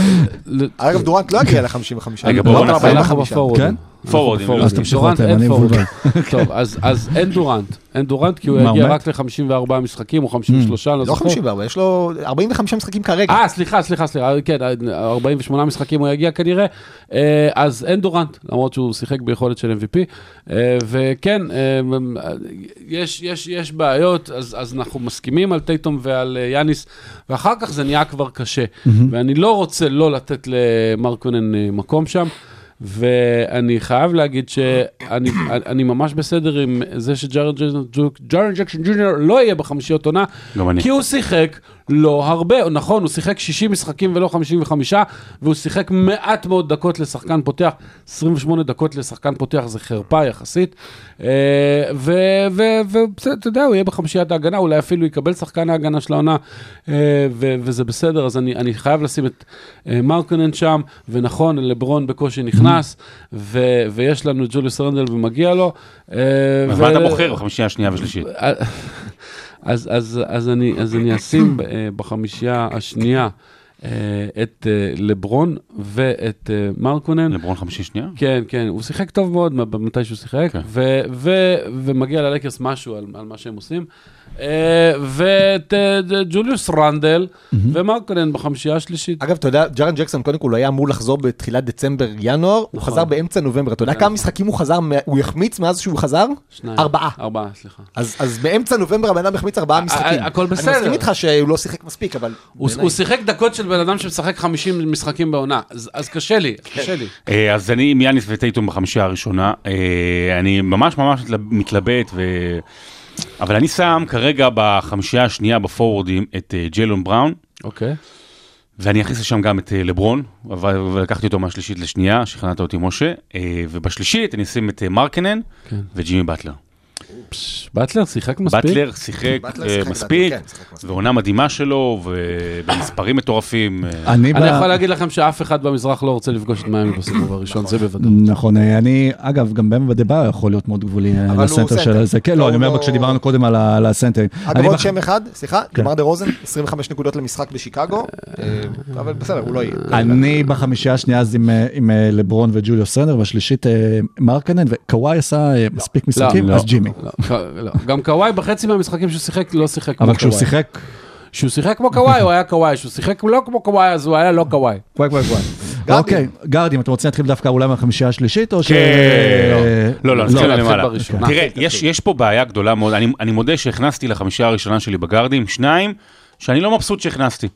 Speaker 5: אגב, דורנט לא יגיע ל-55.
Speaker 4: רגע, בואו נעשה-
Speaker 7: אנחנו בפורורדים.
Speaker 4: פורורדים,
Speaker 7: בפורורדים.
Speaker 3: אז תמשיכו אתם, אני. מבולבל.
Speaker 7: טוב, אז אין דורנט. אין דורנט כי הוא יגיע רק ל-54 משחקים או 53, אני לא
Speaker 5: לא
Speaker 7: זוכר.
Speaker 5: 54, יש לו 45 משחקים כרגע.
Speaker 7: אה, סליחה, סליחה, סליחה, כן, 48 משחקים הוא יגיע כנראה, אה, אז אין דורנט, למרות שהוא שיחק ביכולת של MVP, אה, וכן, אה, יש, יש, יש בעיות, אז, אז אנחנו מסכימים על טייטום ועל יאניס, ואחר כך זה נהיה כבר קשה, ואני לא רוצה לא לתת למרקונן מקום שם. ואני חייב להגיד שאני אני ממש בסדר עם זה שג'ארד ג'קסון ג'וניור לא יהיה בחמישיות עונה. כי הוא שיחק לא הרבה, נכון, הוא שיחק 60 משחקים ולא 55, והוא שיחק מעט מאוד דקות לשחקן פותח, 28 דקות לשחקן פותח זה חרפה יחסית, אה, ובסדר, אתה יודע, הוא יהיה בחמישיית ההגנה, אולי אפילו יקבל שחקן ההגנה של העונה, אה, וזה בסדר, אז אני, אני חייב לשים את אה, מרקונן שם, ונכון, לברון בקושי נכנס, ו- ויש לנו את ג'וליוס רנדל ומגיע לו.
Speaker 4: אז מה אתה בוחר בחמישייה השנייה והשלישית?
Speaker 7: אז, אז, אז, אני, אז אני אשים אה, בחמישייה השנייה את אה, לברון ואת אה, מרקונן.
Speaker 4: לברון חמישי שנייה?
Speaker 7: כן, כן, הוא שיחק טוב מאוד מתי שהוא שיחק,
Speaker 4: כן.
Speaker 7: ו- ו- ומגיע ללקרס משהו על, על מה שהם עושים. אה, ואת אה, ג'וליוס רנדל ומרקונן בחמישייה השלישית.
Speaker 5: אגב, אתה יודע, ג'רן ג'קסון, קודם כל, הוא היה אמור לחזור בתחילת דצמבר-ינואר, הוא
Speaker 7: נכון.
Speaker 5: חזר באמצע נובמבר. אתה יודע
Speaker 7: כן.
Speaker 5: כמה משחקים הוא חזר, הוא החמיץ מאז שהוא חזר?
Speaker 7: שניים.
Speaker 5: ארבעה.
Speaker 7: ארבעה, סליחה.
Speaker 5: אז אז באמצע נובמבר הבן אדם החמיץ ארבעה משחקים.
Speaker 7: הכל
Speaker 5: אני
Speaker 7: בסדר.
Speaker 5: מסכים איתך שהוא לא שיחק מספיק, אבל...
Speaker 7: הוא שיחק דקות של בן אדם שמשחק 50 משחקים בעונה, אז, אז קשה לי, קשה לי.
Speaker 4: אה, אז אני עם יאניס וטייטום בחמישייה הראשונה. אה, אני ממש ממש מתלב- מתלבט, ו... אבל אני שם כרגע בחמישייה השנייה בפורוורדים את אה, ג'יילון בראון,
Speaker 7: אוקיי.
Speaker 4: ואני אכניס לשם גם את לברון, ולקחתי אותו מהשלישית לשנייה, שכנעת אותי משה, ובשלישית אני אשים את מרקנן
Speaker 7: כן.
Speaker 4: וג'ימי באטלר.
Speaker 7: באטלר שיחק מספיק?
Speaker 4: באטלר שיחק אה, מספיק,
Speaker 5: כן, שיחק מספיק.
Speaker 4: ועונה מדהימה שלו, ובמספרים מטורפים. אה,
Speaker 3: אני,
Speaker 7: יכול להגיד לכם שאף אחד במזרח לא רוצה לפגוש את מיאמי בסיבוב הראשון, זה בוודאות.
Speaker 3: נכון, אה, אני, אגב, גם באם אדבאיו יכול להיות מאוד גבולי לסנטר
Speaker 5: סנטר.
Speaker 3: של זה. כן,
Speaker 5: לא,
Speaker 3: לא, אני אומר
Speaker 5: לא-
Speaker 3: כשדיברנו קודם על ה- על הסנטרים.
Speaker 5: אגב, עוד שם אחד, סליחה,
Speaker 3: כן.
Speaker 5: דמר דה רוזן, 25 נקודות למשחק בשיקגו, אבל בסדר, הוא לא יהיה.
Speaker 3: אני בחמישייה השנייה אז עם, לברון וג'וליוס רנדל, והשלישית מרקנן, וקוואי עשה מספיק משחקים,
Speaker 7: לא,
Speaker 3: אז ג'ימי.
Speaker 7: לא, לא. גם קוואי בחצי מהמשחקים שהוא שיחק לא שיחק כמו
Speaker 3: אבל
Speaker 7: קוואי.
Speaker 3: כשהוא שיחק,
Speaker 7: כשהוא שיחק כמו קוואי הוא היה קוואי, כשהוא שיחק לא כמו קוואי אז הוא היה לא קוואי.
Speaker 3: וואי וואי וואי.
Speaker 5: גרדים.
Speaker 3: אוקיי, גרדים, אתם רוצים להתחיל דווקא אולי מהחמישייה השלישית, או ש...
Speaker 4: כן, לא, לא, נתחיל
Speaker 7: להתחיל
Speaker 4: למעלה.
Speaker 7: בראשונה.
Speaker 4: תראה, יש יש פה בעיה גדולה מאוד, אני- אני מודה שהכנסתי לחמישייה הראשונה שלי בגארדים, שניים, שאני לא מבסוט שהכנסתי.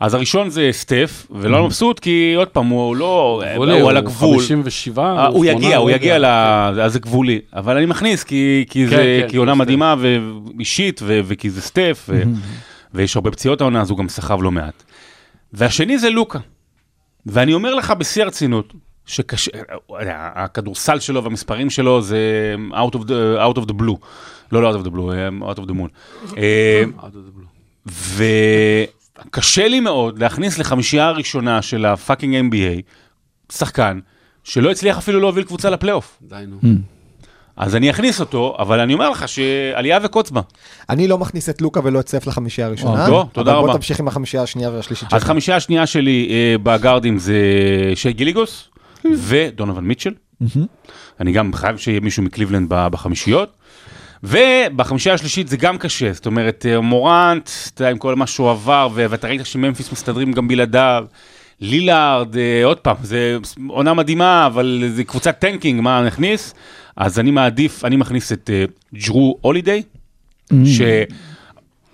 Speaker 4: אז הראשון זה סטף, ולא מבסוט כי עוד פעם, הוא לא, הוא על הגבול.
Speaker 7: 57,
Speaker 4: אה, הוא
Speaker 7: שמונה,
Speaker 4: יגיע, הוא
Speaker 7: לא
Speaker 4: יגיע,
Speaker 7: יודע.
Speaker 4: ל... אז זה גבולי. אבל אני מכניס כי, כי
Speaker 7: כן,
Speaker 4: זה,
Speaker 7: כן,
Speaker 4: כי עונה
Speaker 7: סטף.
Speaker 4: מדהימה ואישית, ו... וכי זה סטף, ו... ויש הרבה פציעות העונה, אז הוא גם סחב לא מעט. והשני זה לוקה. ואני אומר לך בשיא הרצינות, שקשה, הכדורסל שלו והמספרים שלו זה out of the, out of the blue. לא, לא out of the blue, אה, out of the moon. אה, וקשה לי מאוד להכניס לחמישייה הראשונה של הפאקינג NBA שחקן שלא הצליח אפילו להוביל קבוצה לפלייאוף.
Speaker 7: די נו.
Speaker 4: אז אני אכניס אותו, אבל אני אומר לך שעלייה וקוץ בה.
Speaker 5: אני לא מכניס את לוקה ולא את סטף לחמישייה הראשונה.
Speaker 4: טוב, תודה
Speaker 5: אבל
Speaker 4: רבה.
Speaker 5: בוא תמשיך עם החמישייה השנייה והשלישית
Speaker 4: אז
Speaker 5: שלך.
Speaker 4: חמישייה השנייה שלי אה, בגארדים זה שי גילג'ס ודונובן מיטשל. אני גם חייב שיהיה מישהו מקליבלנד בחמישיות. ובחמישייה השלישית זה גם קשה, זאת אומרת, אה, מורנט, אתה יודע, עם כל מה שהוא עבר, ואתה ראית שממפיס מסתדרים גם בלעדיו. לילארד, אה, עוד פעם, זה עונה מדהימה, אבל זה קבוצת tanking, מה נכניס? אז אני מעדיף, אני מכניס את אה, ג'רו הולידיי, ש...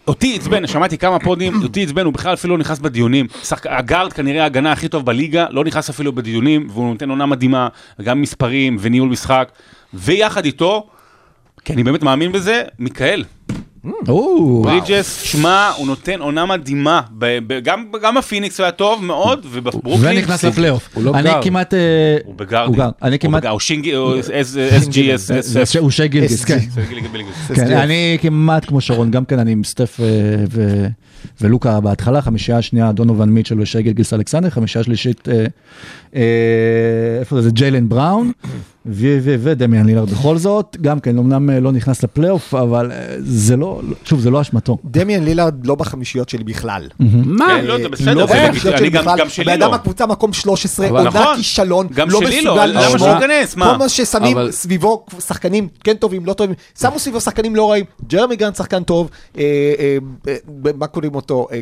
Speaker 4: אותי עצבן, שמעתי כמה פודים, אותי עצבן, הוא בכלל אפילו לא נכנס בדיונים. שחק... הגארד כנראה ההגנה הכי טוב בליגה, לא נכנס אפילו בדיונים, והוא נותן עונה מדהימה, גם מספרים וניהול משחק. ויחד איתו, כי אני באמת מאמין בזה,
Speaker 3: מיקל.
Speaker 4: ברידג'ס, שמע, הוא נותן עונה מדהימה. גם, הוא היה טוב מאוד, ובברוקלין...
Speaker 3: ונכנס לפלייאוף.
Speaker 7: הוא לא
Speaker 3: אני
Speaker 7: גר.
Speaker 3: כמעט... אה,
Speaker 4: הוא בגארדי.
Speaker 3: הוא גר. אני כמעט...
Speaker 4: הוא שינגי, או SG,
Speaker 3: הוא שי גילגיס. כן. כן. אני כמעט כמו שרון, גם כן אני עם סטף אה, ו- ולוקה בהתחלה, חמישייה השנייה דונובל מיטשל ושי גילגיס אלכסנדר, חמישייה שלישית, אה, אה, איפה זה, ג'יילן בראון, ודמיאן לילארד בכל זאת, גם כן, אמנם אה, לא נכנס לפלייאוף, אבל אה, זה לא, שוב, זה לא אשמתו.
Speaker 5: דמיאן לילארד לא בחמישיות שלי בכלל.
Speaker 7: מה?
Speaker 4: כן, לא, זה בסדר,
Speaker 5: לא
Speaker 4: אני גם-
Speaker 5: בכלל.
Speaker 4: גם שלי
Speaker 5: הבן אדם
Speaker 4: לא.
Speaker 5: הקבוצה מקום 13,
Speaker 7: אבל-
Speaker 5: עונה
Speaker 4: נכון.
Speaker 5: כישלון,
Speaker 4: גם
Speaker 5: לא
Speaker 4: שלי לא,
Speaker 5: מסוגל
Speaker 4: למה
Speaker 5: לשמור.
Speaker 4: שהוא ייכנס, מה?
Speaker 5: כל מה ששמים סביבו שחקנים כן טובים, לא טובים, שמו סביבו שחקנים לא רעים, ג'רמי גרנט שחקן טוב, אה, אה, אה, מה קוראים אותו, אה,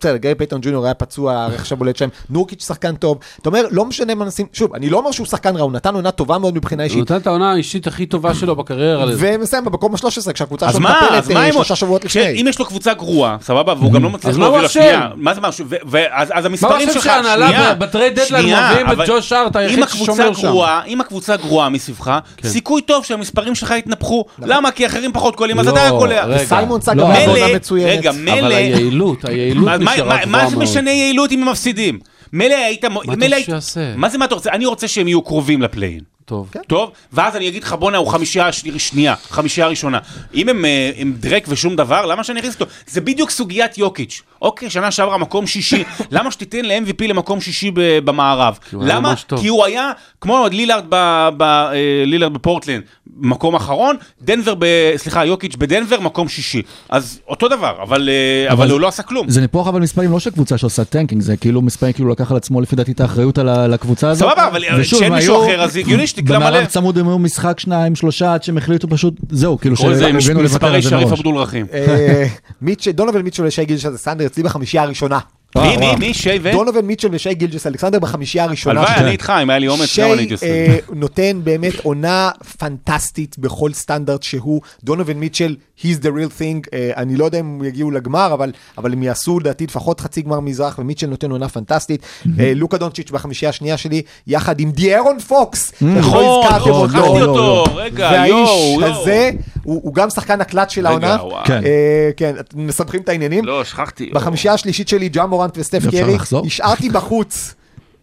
Speaker 5: בסדר, גיא פייטון ג'וניור היה פצוע, הרכש הבולט שלהם, נורקיץ' שחקן טוב, אתה אומר, לא משנה מה נשים, שוב, אני לא אומר שהוא שחקן רע, הוא נתן עונה טובה מאוד מבחינה
Speaker 7: הוא
Speaker 5: אישית.
Speaker 7: נותן את העונה האישית הכי טובה שלו בקריירה.
Speaker 5: ומסיים במקום ה-13 כשהקבוצה
Speaker 4: אז
Speaker 5: שלו
Speaker 4: מה,
Speaker 5: מטפלת
Speaker 4: אז מה
Speaker 5: אה. שלושה שבועות לפני.
Speaker 4: אם יש לו קבוצה גרועה, סבבה, והוא גם לא מצליח להוביל? לשנייה, מה זה משהו, אז המספרים שלך, שנייה,
Speaker 7: ב- בטרייד דדליין מביאים את ג'וש הארט
Speaker 4: אם
Speaker 7: היחיד
Speaker 4: הקבוצה
Speaker 7: ששומר שם.
Speaker 4: גרועה, אם הקבוצה גרועה מסביבך, סיכוי טוב שהמספרים שלך יתנפחו, למה? כי אחרים פחות קולים, אז אתה קולע.
Speaker 7: רגע.
Speaker 5: סיימון סאגה
Speaker 3: לא,
Speaker 4: מילא,
Speaker 5: מצוינת.
Speaker 4: רגע,
Speaker 7: אבל
Speaker 4: מילא,
Speaker 7: היעילות, היעילות
Speaker 4: מה- מה-
Speaker 7: נשארה
Speaker 4: מה-
Speaker 7: גבוהה
Speaker 4: מה זה
Speaker 7: מאוד.
Speaker 4: משנה יעילות אם הם מפסידים? מילא היית...
Speaker 7: אתה
Speaker 4: מילא
Speaker 7: רוצה
Speaker 4: היית-
Speaker 7: שיעשה?
Speaker 4: מה זה מה אתה רוצה? אני רוצה שהם יהיו קרובים לפליין.
Speaker 7: טוב.
Speaker 4: טוב, ואז אני אגיד לך בואנה הוא חמישייה שני- שנייה, חמישייה ראשונה. אם הם, אה, הם דרעק ושום דבר, למה שאני אכניס אותו? זה בדיוק סוגיית יוקיץ'. אוקיי, שנה שעברה מקום שישי, למה שתיתן ל-MVP למקום שישי ב- במערב?
Speaker 7: הוא היה
Speaker 4: למה?
Speaker 7: ממש טוב.
Speaker 4: כי הוא היה כמו לילארד, ב, ב, אה, לילארד בפורטלנד, מקום אחרון, דנבר, ב, סליחה, יוקיץ' בדנבר, מקום שישי. אז אותו דבר, אבל, אה, אבל
Speaker 3: אבל-
Speaker 4: הוא לא עשה כלום.
Speaker 3: זה ניפוח אבל מספרים לא של קבוצה שעושה tanking, זה כאילו מספרים כאילו לקח על עצמו לפי דעתי את האחריות על ה- לקבוצה הזאת.
Speaker 4: סבבה, אבל כשאין מישהו
Speaker 3: היו
Speaker 4: אחר, אז הגיוני שתקלע מלא.
Speaker 3: במערב צמוד הם היו משחק שניים, שלושה, עד שהם החליטו פשוט, זהו, כאילו שהבינו לוותר
Speaker 4: מספרי
Speaker 3: על זה
Speaker 4: שריף
Speaker 3: מראש.
Speaker 5: אה, מיטשל, דונובן מיטשל ושי גילג'ס אלכסנדר אצלי בחמישייה הראשונה.
Speaker 4: מי, מי, מי, שי ו...
Speaker 5: דונובן מיטשל ושי גילג'ס אלכסנדר בחמישייה הראשונה.
Speaker 4: הלוואי,
Speaker 5: שלי.
Speaker 4: אני איתך, אם היה לי אומץ,
Speaker 5: שי
Speaker 4: גם אני הייתי עושה.
Speaker 5: אה, נותן באמת עונה פנטסטית בכל סטנדרט שהוא. דונובן מיטשל, he's the real thing. אה, אני לא יודע אם הם יגיעו לגמר, אבל, אבל הם יעשו לדעתי לפחות חצי גמר מזרח, ומיטשל נותן עונה פנטסטית. אה, לוקה דונצ'יץ' בחמישייה השנייה שלי, יחד עם דיארון פוקס. איך
Speaker 4: נכון,
Speaker 5: לא הזכרתם
Speaker 4: לא,
Speaker 5: אותו.
Speaker 3: לא,
Speaker 4: אותו,
Speaker 3: לא.
Speaker 4: רגע,
Speaker 5: והאיש
Speaker 4: יואו, יואו.
Speaker 5: הזה, הוא גם שחקן הקלט של העונה.
Speaker 3: כן.
Speaker 5: אה, כן, מסבכים את העניינים.
Speaker 4: לא, שכחתי.
Speaker 5: בחמישייה השלישית שלי, ג'ה מורנט וסטף קרי? השארתי בחוץ,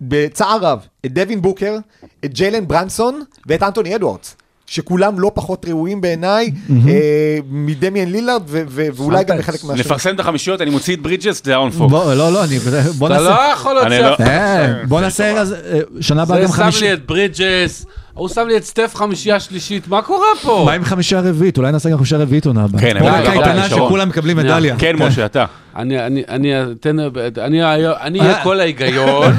Speaker 5: בצער רב, את דווין בוקר, את ג'יילן ברנסון ואת אנטוני אדוארדס. שכולם לא פחות ראויים בעיניי אה, מדמיאן לילארד ואולי גם בחלק מהשנים.
Speaker 4: נפרסם את החמישיות, אני מוציא את ברידג'ס, זה אהרון פוקס.
Speaker 3: בוא, לא, לא, אני, בוא
Speaker 7: אתה
Speaker 3: נעשה,
Speaker 7: לא יכול
Speaker 4: אני
Speaker 7: להוציא...
Speaker 4: לא-
Speaker 3: אה, בוא נעשה, אז, אה, שנה הבאה
Speaker 7: זה
Speaker 3: גם
Speaker 7: שם
Speaker 3: חמישי,
Speaker 7: לי את ברידג'ס, הוא שם לי את סטף חמישייה שלישית, מה קורה פה?
Speaker 3: מה עם חמישה רביעית? אולי נעשה גם חמישה רביעית עונה הבאה.
Speaker 4: כן, אבל
Speaker 3: נקה
Speaker 7: די,
Speaker 3: קייטנה
Speaker 7: די,
Speaker 4: שרון.
Speaker 3: שכולם מקבלים. מדליה.
Speaker 4: כן, משה, אתה.
Speaker 7: אני, אני, אני אתן, אני אהיה- אני אהיה כל ההיגיון,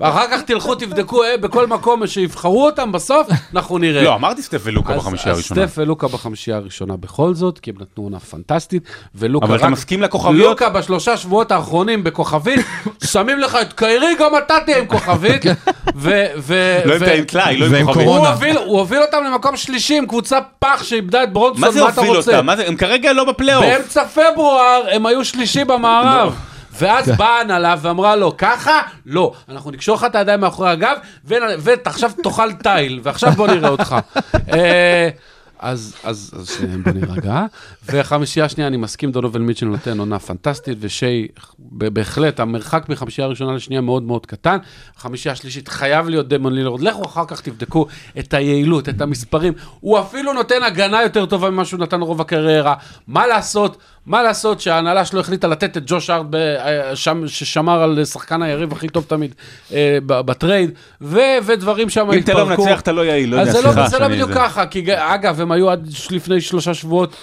Speaker 7: ואחר כך תלכו תבדקו אה, בכל מקום שיבחרו אותם בסוף, אנחנו נראה.
Speaker 4: לא, אמרתי סטף ולוקה בחמישייה הראשונה.
Speaker 7: סטף ולוקה בחמישייה הראשונה בכל זאת, כי הם נתנו עונה פנטסטית, ולוקה
Speaker 4: אבל אתה. מסכים לכוכביות?
Speaker 7: לוקה בשלושה שבועות האחרונים בכוכבית, שמים לך את קיירי, גם אתה תהיה עם כוכבית, ו... ו-
Speaker 4: לא עם עם טלאי, לא עם כוכבית.
Speaker 7: הוא. הוביל, הוביל אותם למקום שלישי עם קבוצה פח שאיבדה את ברונסון,
Speaker 4: מה
Speaker 7: אתה
Speaker 4: הוביל
Speaker 7: רוצה?
Speaker 4: אותם? מה זה- הם כרגע לא בפלייאוף.
Speaker 7: באמצע פברואר הם היו שלישי במערב. ואז באה הנהלה ואמרה לו, ככה? לא. אנחנו נקשור לך את הידיים מאחורי הגב, ועכשיו תאכל תיל, ועכשיו בוא נראה אותך. אה, אז, אז, אז שניהם בוא נירגע. וחמישייה שנייה, אני מסכים, דונובל מיטשל נותן עונה פנטסטית, ושי, ב- בהחלט, המרחק מחמישייה ראשונה לשנייה מאוד מאוד קטן. חמישייה שלישית חייב להיות דמון לילורד. לכו אחר כך תבדקו את היעילות, את המספרים. הוא אפילו נותן הגנה יותר טובה ממה שהוא נתן רוב הקריירה. מה לעשות? מה לעשות שההנהלה שלו החליטה לתת את ג'וש ארט, אה, ששמר על שחקן היריב הכי טוב תמיד אה, בטרייד, ו- ודברים שם
Speaker 4: אם אתה לא מנצח, אתה לא יעיל, לא יודע,
Speaker 7: לא,
Speaker 4: סליחה
Speaker 7: זה לא בדיוק. ככה, כי אגב, הם היו עד לפני שלושה שבועות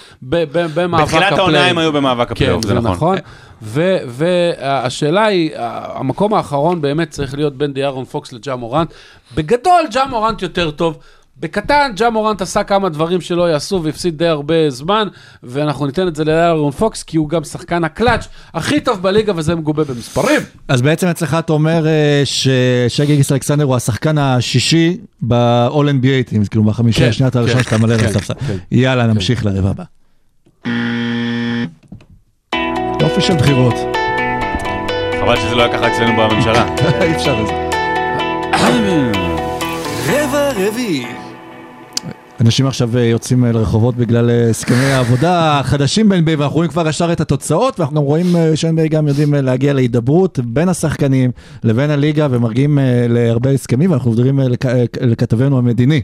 Speaker 7: במאבק הפלייאוף.
Speaker 4: בתחילת העונה הם היו במאבק הפלייאוף,
Speaker 7: כן,
Speaker 4: זה נכון.
Speaker 7: והשאלה היא, המקום האחרון באמת צריך להיות בין דיארון פוקס לג'ה מורנט. בגדול, ג'ה מורנט יותר טוב. בקטן, ג'ה מורנט עשה כמה דברים שלא יעשו והפסיד די הרבה זמן, ואנחנו ניתן את זה לדיארון פוקס, כי הוא גם שחקן הקלאץ' הכי טוב בליגה, וזה מגובה במספרים.
Speaker 3: אז בעצם אצלך אתה אומר אה, ששי גילג'ס אלכסנדר הוא השחקן השישי ב-all NBA, Teams, כאילו בחמישי
Speaker 7: כן,
Speaker 3: השנייה הראשונה
Speaker 7: כן,
Speaker 3: שאתה מלא
Speaker 7: כן,
Speaker 3: לספסל.
Speaker 7: כן.
Speaker 3: יאללה, נמשיך לרבע הבא. יופי של בחירות,
Speaker 4: חבל שזה לא היה ככה אצלנו בממשלה.
Speaker 3: אי אפשר לזה.
Speaker 6: רבע רביעי.
Speaker 3: אנשים עכשיו אה, יוצאים אה, לרחובות בגלל אה, הסכמי העבודה החדשים ב-NBA, ואנחנו רואים כבר ישר את התוצאות, ואנחנו גם רואים ש-NBA גם יודעים להגיע להידברות בין השחקנים לבין הליגה, ומרגיעים אה, להרבה הסכמים, ואנחנו מדברים לכ- אה, לכתבנו המדיני,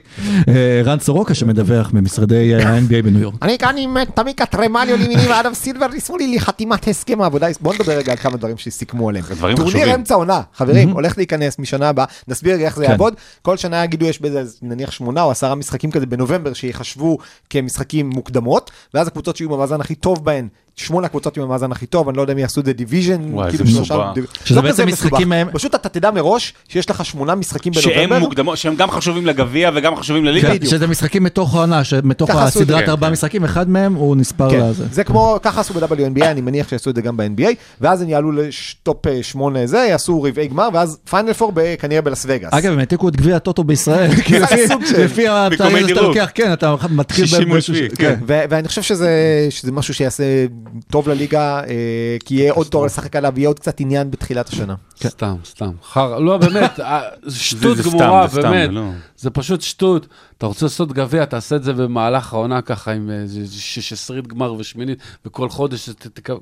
Speaker 3: רן סורוקה, שמדווח ממשרדי ה-NBA בניו יורק.
Speaker 5: אני כאן עם תמיקה טרמליו לימיני ואדם סילבר, ניסו לי לחתימת הסכם העבודה. בואו נדבר רגע על כמה דברים שסיכמו עליהם.
Speaker 4: דברים
Speaker 5: טורניר
Speaker 4: חשובים.
Speaker 5: אמצע עונה, חברים, הולך להיכנס משנה הבאה, נסביר איך זה
Speaker 3: כן.
Speaker 5: יעבוד. כל שנה יגידו יש בזה נניח שמונה או עשרה משחקים כזה בנובמבר שיחשבו כמשחקים מוקדמות, ואז הקבוצות שיהיו במאזן הכי טוב בהן שמונה קבוצות עם המאזן הכי טוב, אני לא יודע אם יעשו את זה division,
Speaker 4: וואי,
Speaker 5: כאילו
Speaker 4: זה
Speaker 5: שלושה,
Speaker 3: שזה
Speaker 5: לא
Speaker 3: בעצם משחקים. מהם-
Speaker 5: פשוט אתה תדע מראש שיש לך שמונה משחקים
Speaker 4: שהם
Speaker 5: בנובמבר,
Speaker 4: מוקדמות, שהם גם חשובים לגביע וגם חשובים לליגה.
Speaker 3: שזה משחקים מתוך העונה,
Speaker 5: זה.
Speaker 3: הסדרת ארבעה
Speaker 4: כן.
Speaker 3: משחקים, אחד מהם הוא נספר
Speaker 5: כן,
Speaker 3: לזה.
Speaker 5: זה כמו, ככה עשו ב-WNBA, אני מניח שיעשו את זה גם ב-NBA, ואז הם יעלו לטופ שמונה זה, יעשו רבעי גמר, ואז פיינל פור כנראה בלאס וגאס.
Speaker 3: אגב, הם העתיקו את גביע הטוטו בישראל. כי לפי- התאריך שאתה. לוקח, כן, אתה מתחיל
Speaker 4: 60
Speaker 3: באיזשהו-
Speaker 4: לפי,
Speaker 3: כן.
Speaker 5: ואני חושב שזה משהו שיעשה טוב לליגה, אה, כי יהיה עוד תואר לשחק עליו, יהיה עוד קצת עניין בתחילת השנה.
Speaker 7: סתם, סתם. חר... לא, באמת, אה, שטות
Speaker 4: סתם,
Speaker 7: גמורה,
Speaker 4: סתם,
Speaker 7: באמת.
Speaker 4: זה לא-
Speaker 7: זה פשוט שטות. אתה רוצה לעשות גביע, תעשה את זה במהלך העונה ככה, עם איזה שש-עשרית גמר ושמינית, וכל חודש,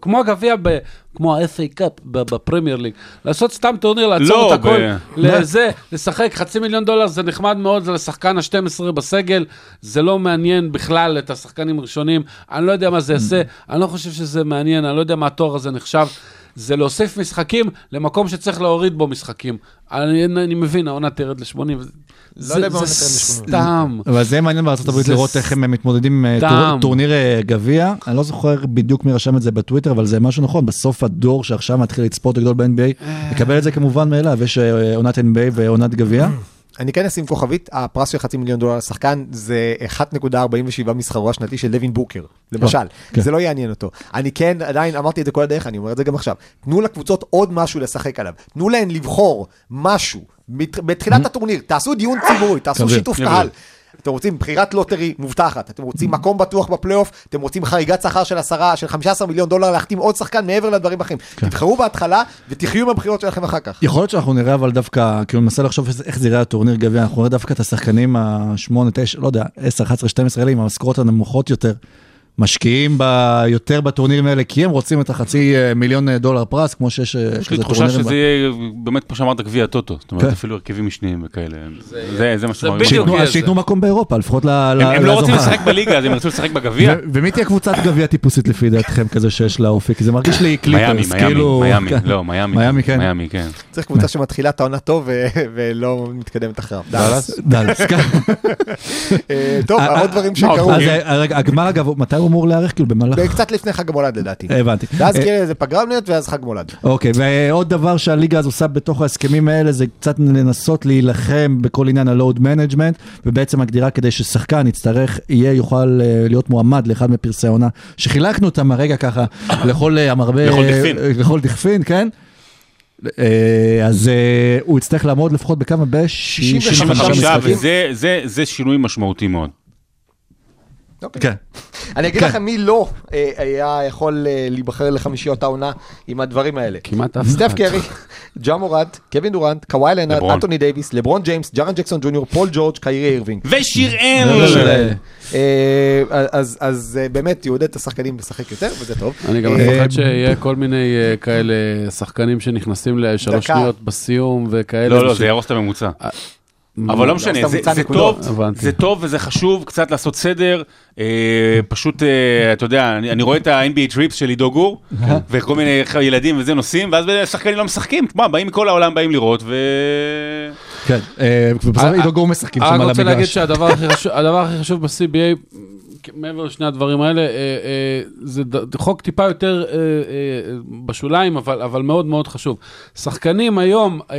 Speaker 7: כמו הגביע, ב- כמו ה-FA Cup ב Premier League. לעשות סתם טורניר, לעצור
Speaker 4: לא,
Speaker 7: את הכל, לזה, לשחק חצי מיליון דולר, זה נחמד מאוד, זה לשחקן ה-12 בסגל, זה לא מעניין בכלל את השחקנים הראשונים, אני לא יודע מה זה יעשה, אני לא חושב שזה מעניין, אני לא יודע מה התואר הזה נחשב. זה להוסיף משחקים למקום שצריך להוריד בו משחקים. אני, אני מבין, העונה תרד ל-80. זה,
Speaker 5: יודע אם
Speaker 7: זה
Speaker 5: ל-80.
Speaker 7: סתם.
Speaker 3: אבל זה מעניין בארצות הברית
Speaker 7: זה
Speaker 3: לראות איך הם מתמודדים עם אה. טור- טורניר אה, גביע. אני לא זוכר בדיוק מי רשם את זה בטוויטר, אבל זה משהו נכון. בסוף הדור שעכשיו מתחיל לצפות לגדול ב-NBA, יקבל את זה כמובן מאליו. יש אה, עונת NBA ועונת גביע.
Speaker 5: אני כן אשים כוכבית, הפרס של חצי מיליון דולר לשחקן זה 1.47 משכרו השנתי של לוין בוקר, למשל.
Speaker 3: כן.
Speaker 5: זה לא יעניין אותו. אני כן, עדיין אמרתי את זה כל הדרך, אני אומר את זה גם עכשיו. תנו לקבוצות עוד משהו לשחק עליו. תנו להן לבחור משהו בתחילת הטורניר. תעשו דיון ציבורי, תעשו שיתוף. קהל. אתם רוצים בחירת lottery מובטחת, אתם רוצים מקום בטוח בפלייאוף, אתם רוצים חריגת שכר של 10, של 15 מיליון דולר להחתים עוד שחקן מעבר לדברים האחרים. תבחרו בהתחלה ותחיו עם הבחירות שלכם אחר כך.
Speaker 3: יכול להיות שאנחנו נראה אבל דווקא, כאילו ננסה לחשוב איך זה יראה הטורניר גביע, אנחנו נראה דווקא את השחקנים ה-8, 9, לא יודע, 10, 11, 12 האלה עם המשכורות הנמוכות יותר. משקיעים ב- יותר בטורנירים האלה, כי הם רוצים את החצי אה, מיליון אה, דולר פרס, כמו שיש אה,
Speaker 4: יש לי
Speaker 3: כזה
Speaker 4: תחושה
Speaker 3: טורנירים.
Speaker 4: שזה יהיה באמת, כמו שאמרת, גביע הטוטו. זאת אומרת,
Speaker 3: כן.
Speaker 4: אפילו הרכבים משניים וכאלה. זה זה מה שמראים.
Speaker 7: בדיוק.
Speaker 3: שייתנו- אז. מקום באירופה, לפחות ל-
Speaker 4: הם לא רוצים לשחק בליגה, אז הם ירצו לשחק בגביע.
Speaker 3: ומי תהיה קבוצת גביע טיפוסית לפי דעתכם כזה שיש לה אופי? כי זה מרגיש לי
Speaker 4: מיאמי,
Speaker 3: קליפרס,
Speaker 4: מיאמי,
Speaker 3: כאילו...
Speaker 4: מיאמי,
Speaker 3: כן.
Speaker 4: לא, מיאמי.
Speaker 3: מיאמי, כן.
Speaker 4: מיאמי, כן.
Speaker 5: צריך קבוצה שמתחילה את העונה טוב ו- ולא מתקדמת אחריו.
Speaker 3: דאלאס? דאלאס, כן.
Speaker 5: טוב, עוד דברים שקרו.
Speaker 3: אז רגע, הגמר אגב, מתי הוא אמור להיערך? כאילו במהלך...
Speaker 5: קצת לפני חג המולד לדעתי.
Speaker 3: הבנתי.
Speaker 5: ואז
Speaker 3: אה,
Speaker 5: תהיה איזה פגרה מנהלת ואז חג מולד.
Speaker 3: אוקיי, ועוד דבר שהליגה הזו עושה בתוך ההסכמים האלה, זה קצת לנסות להילחם בכל עניין ה-load management, ובעצם מגדירה כדי ששחקן יצטרך, יהיה, יוכל אה, להיות מועמד לאחד מפרסי העונה, שחילקנו אותם הרגע ככה לכל אה, המרבה...
Speaker 4: לכל דכפין.
Speaker 3: אה, לכל דכפין, כן? אה, אז אה, הוא יצטרך לעמוד לפחות בכמה? ב-65
Speaker 5: 65
Speaker 4: 65,
Speaker 5: משחקים.
Speaker 4: וזה זה- זה שינוי משמעותי מאוד.
Speaker 3: כן.
Speaker 5: אני אגיד
Speaker 3: כן.
Speaker 5: לכם מי לא אה, היה יכול אה, להיבחר לחמישיות העונה עם הדברים האלה.
Speaker 7: כמעט אף
Speaker 5: סטף
Speaker 7: אחד.
Speaker 5: קרי, ג'ה מורנט, קווין דורנט, קוואי לנארד. אנטוני דייוויס, לברון ג'יימס, ג'רן ג'קסון ג'וניור, פול ג'ורג', קיירי אירווינג.
Speaker 4: ושיר
Speaker 3: לא, לא! לא.
Speaker 5: אה, אז באמת יעודד את השחקנים לשחק יותר וזה טוב.
Speaker 7: אני גם מפחד שיהיה כל מיני כאלה שחקנים שנכנסים לשלוש. שניות בסיום וכאלה.
Speaker 4: לא, לא, זה יהרוס את הממוצע.
Speaker 7: אה,
Speaker 4: אבל לא משנה, זה- זה. טוב. זה טוב וזה חשוב קצת לעשות סדר. אה, פשוט, אה, אתה יודע, אני אני רואה את ה-NBA טריפס של עידו גור, וכל מיני ילדים וזה נוסעים, ואז שחקנים לא משחקים. תשמע, באים מכל העולם, באים לראות, ו...
Speaker 3: כן, אה, ובסוף
Speaker 7: אה,
Speaker 3: עידו גור משחקים שם
Speaker 7: אני
Speaker 3: על
Speaker 7: רוצה להגיד
Speaker 3: המגרש.
Speaker 7: שהדבר הכי חשוב- הדבר הכי חשוב ב-CBA, מעבר לשני הדברים האלה, אה, אה, זה ד- חוק טיפה יותר אה, אה, בשוליים, אבל, אבל מאוד מאוד חשוב. שחקנים היום אה,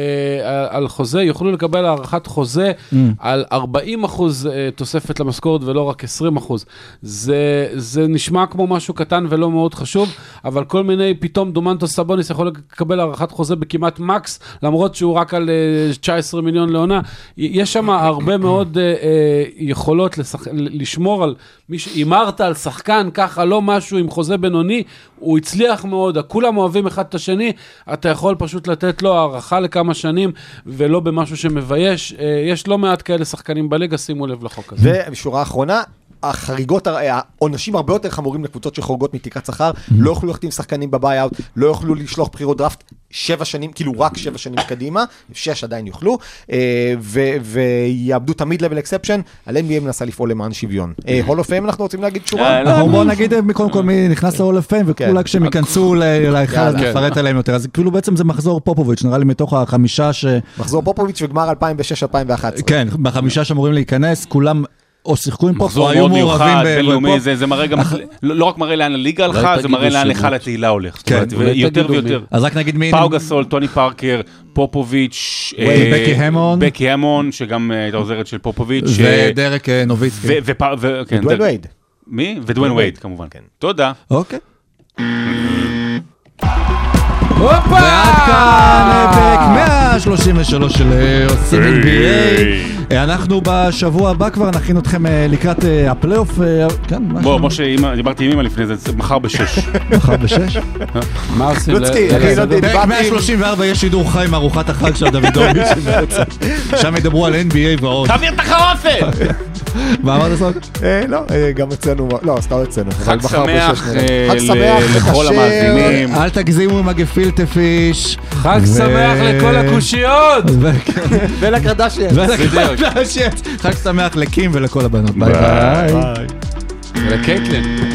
Speaker 7: על חוזה יוכלו לקבל הארכת חוזה
Speaker 3: Mm.
Speaker 7: על 40 אחוז אה, תוספת למשכורת ולא רק 20 אחוז. זה, זה נשמע כמו משהו קטן ולא מאוד חשוב, אבל כל מיני, פתאום דומנטו סבוניס יכול לקבל הארכת חוזה בכמעט מקס, למרות שהוא רק על אה, 19 מיליון לעונה. יש שם הרבה מאוד אה, אה, יכולות לשח... לשמור על מי שהימרת על שחקן ככה, לא משהו עם חוזה בינוני, הוא הצליח מאוד, כולם אוהבים אחד את השני, אתה יכול פשוט לתת לו הערכה לכמה שנים, ולא במשהו שמבייש. אה, יש לא מעט כאלה שחקנים בליגה, שימו לב לחוק הזה.
Speaker 5: ושורה אחרונה, החריגות, העונשים הרבה יותר חמורים לקבוצות שחורגות מתקרת שכר, לא יוכלו להחתים שחקנים בביי-אאוט, לא יוכלו לשלוח בחירות דראפט שבע שנים, כאילו רק שבע שנים קדימה, שש עדיין יוכלו, אה, ויאבדו תמיד level exception, על NBA מנסה לפעול למען שוויון. הול אוף פיים אנחנו רוצים להגיד שורה?
Speaker 4: אה, לא,
Speaker 3: אנחנו בוא נגיד אה, קודם כל מי נכנס of fame,
Speaker 5: כן.
Speaker 3: וכולה כשהם ייכנסו ל- להיכל אז
Speaker 5: יאללה.
Speaker 3: נפרט עליהם יותר. אז כאילו בעצם זה מחזור פופוביץ', נראה לי מתוך החמישה ש...
Speaker 5: מחזור פופוביץ' וגמר 2006-2011.
Speaker 3: כן, בחמישה שאמורים להיכנס, כולם או שיחקו עם פופ, או
Speaker 4: מחזור
Speaker 3: היו מעורבים
Speaker 4: בינלאומי. זה זה מראה גם, לא לא רק מראה לאן הליגה הלכה, זה מראה לאן. היכל התהילה הולך.
Speaker 3: כן.
Speaker 7: אולי
Speaker 4: ויותר.
Speaker 3: אז רק נגיד מי...
Speaker 4: פאו גסול, טוני פארקר, פופוביץ', אה,
Speaker 3: בקי המון.
Speaker 4: בקי המון, שגם אה, הייתה עוזרת של פופוביץ', אה,
Speaker 3: ודרק נוביצקי.
Speaker 4: כן, ד-
Speaker 5: וייד.
Speaker 4: מי? ודואן וייד כמובן.
Speaker 5: כן.
Speaker 4: תודה.
Speaker 3: אוקיי.
Speaker 7: הופה!
Speaker 3: ועד כאן אה, פרק 133 של אה, עושים NBA. אנחנו בשבוע הבא כבר נכין אתכם אה, לקראת הפלייאוף. כן,
Speaker 4: בוא. משה, דיברתי עם אמא לפני זה, מחר בשש.
Speaker 3: מחר בשש.
Speaker 7: מה עושים?
Speaker 5: לוצקי, אני לא? יודע.
Speaker 3: פרק
Speaker 5: דיברתי עם-
Speaker 3: 134 יש שידור חי מארוחת החג של דוידוביץ'. שם ידברו על NBA ועוד.
Speaker 4: תעביר את החרופת!
Speaker 3: מה אמרת?
Speaker 5: אה, לא, גם אצלנו, לא, סתם אצלנו.
Speaker 4: חג שמח לכל. המאזינים.
Speaker 3: אל תגזימו עם הגפילטה פיש.
Speaker 7: חג שמח לכל הקושיות!
Speaker 3: וכן,
Speaker 5: ולקרדשיין.
Speaker 3: ולקרדשיין. חג שמח לקים ולכל הבנות. ביי ביי.
Speaker 7: ולקייטלין.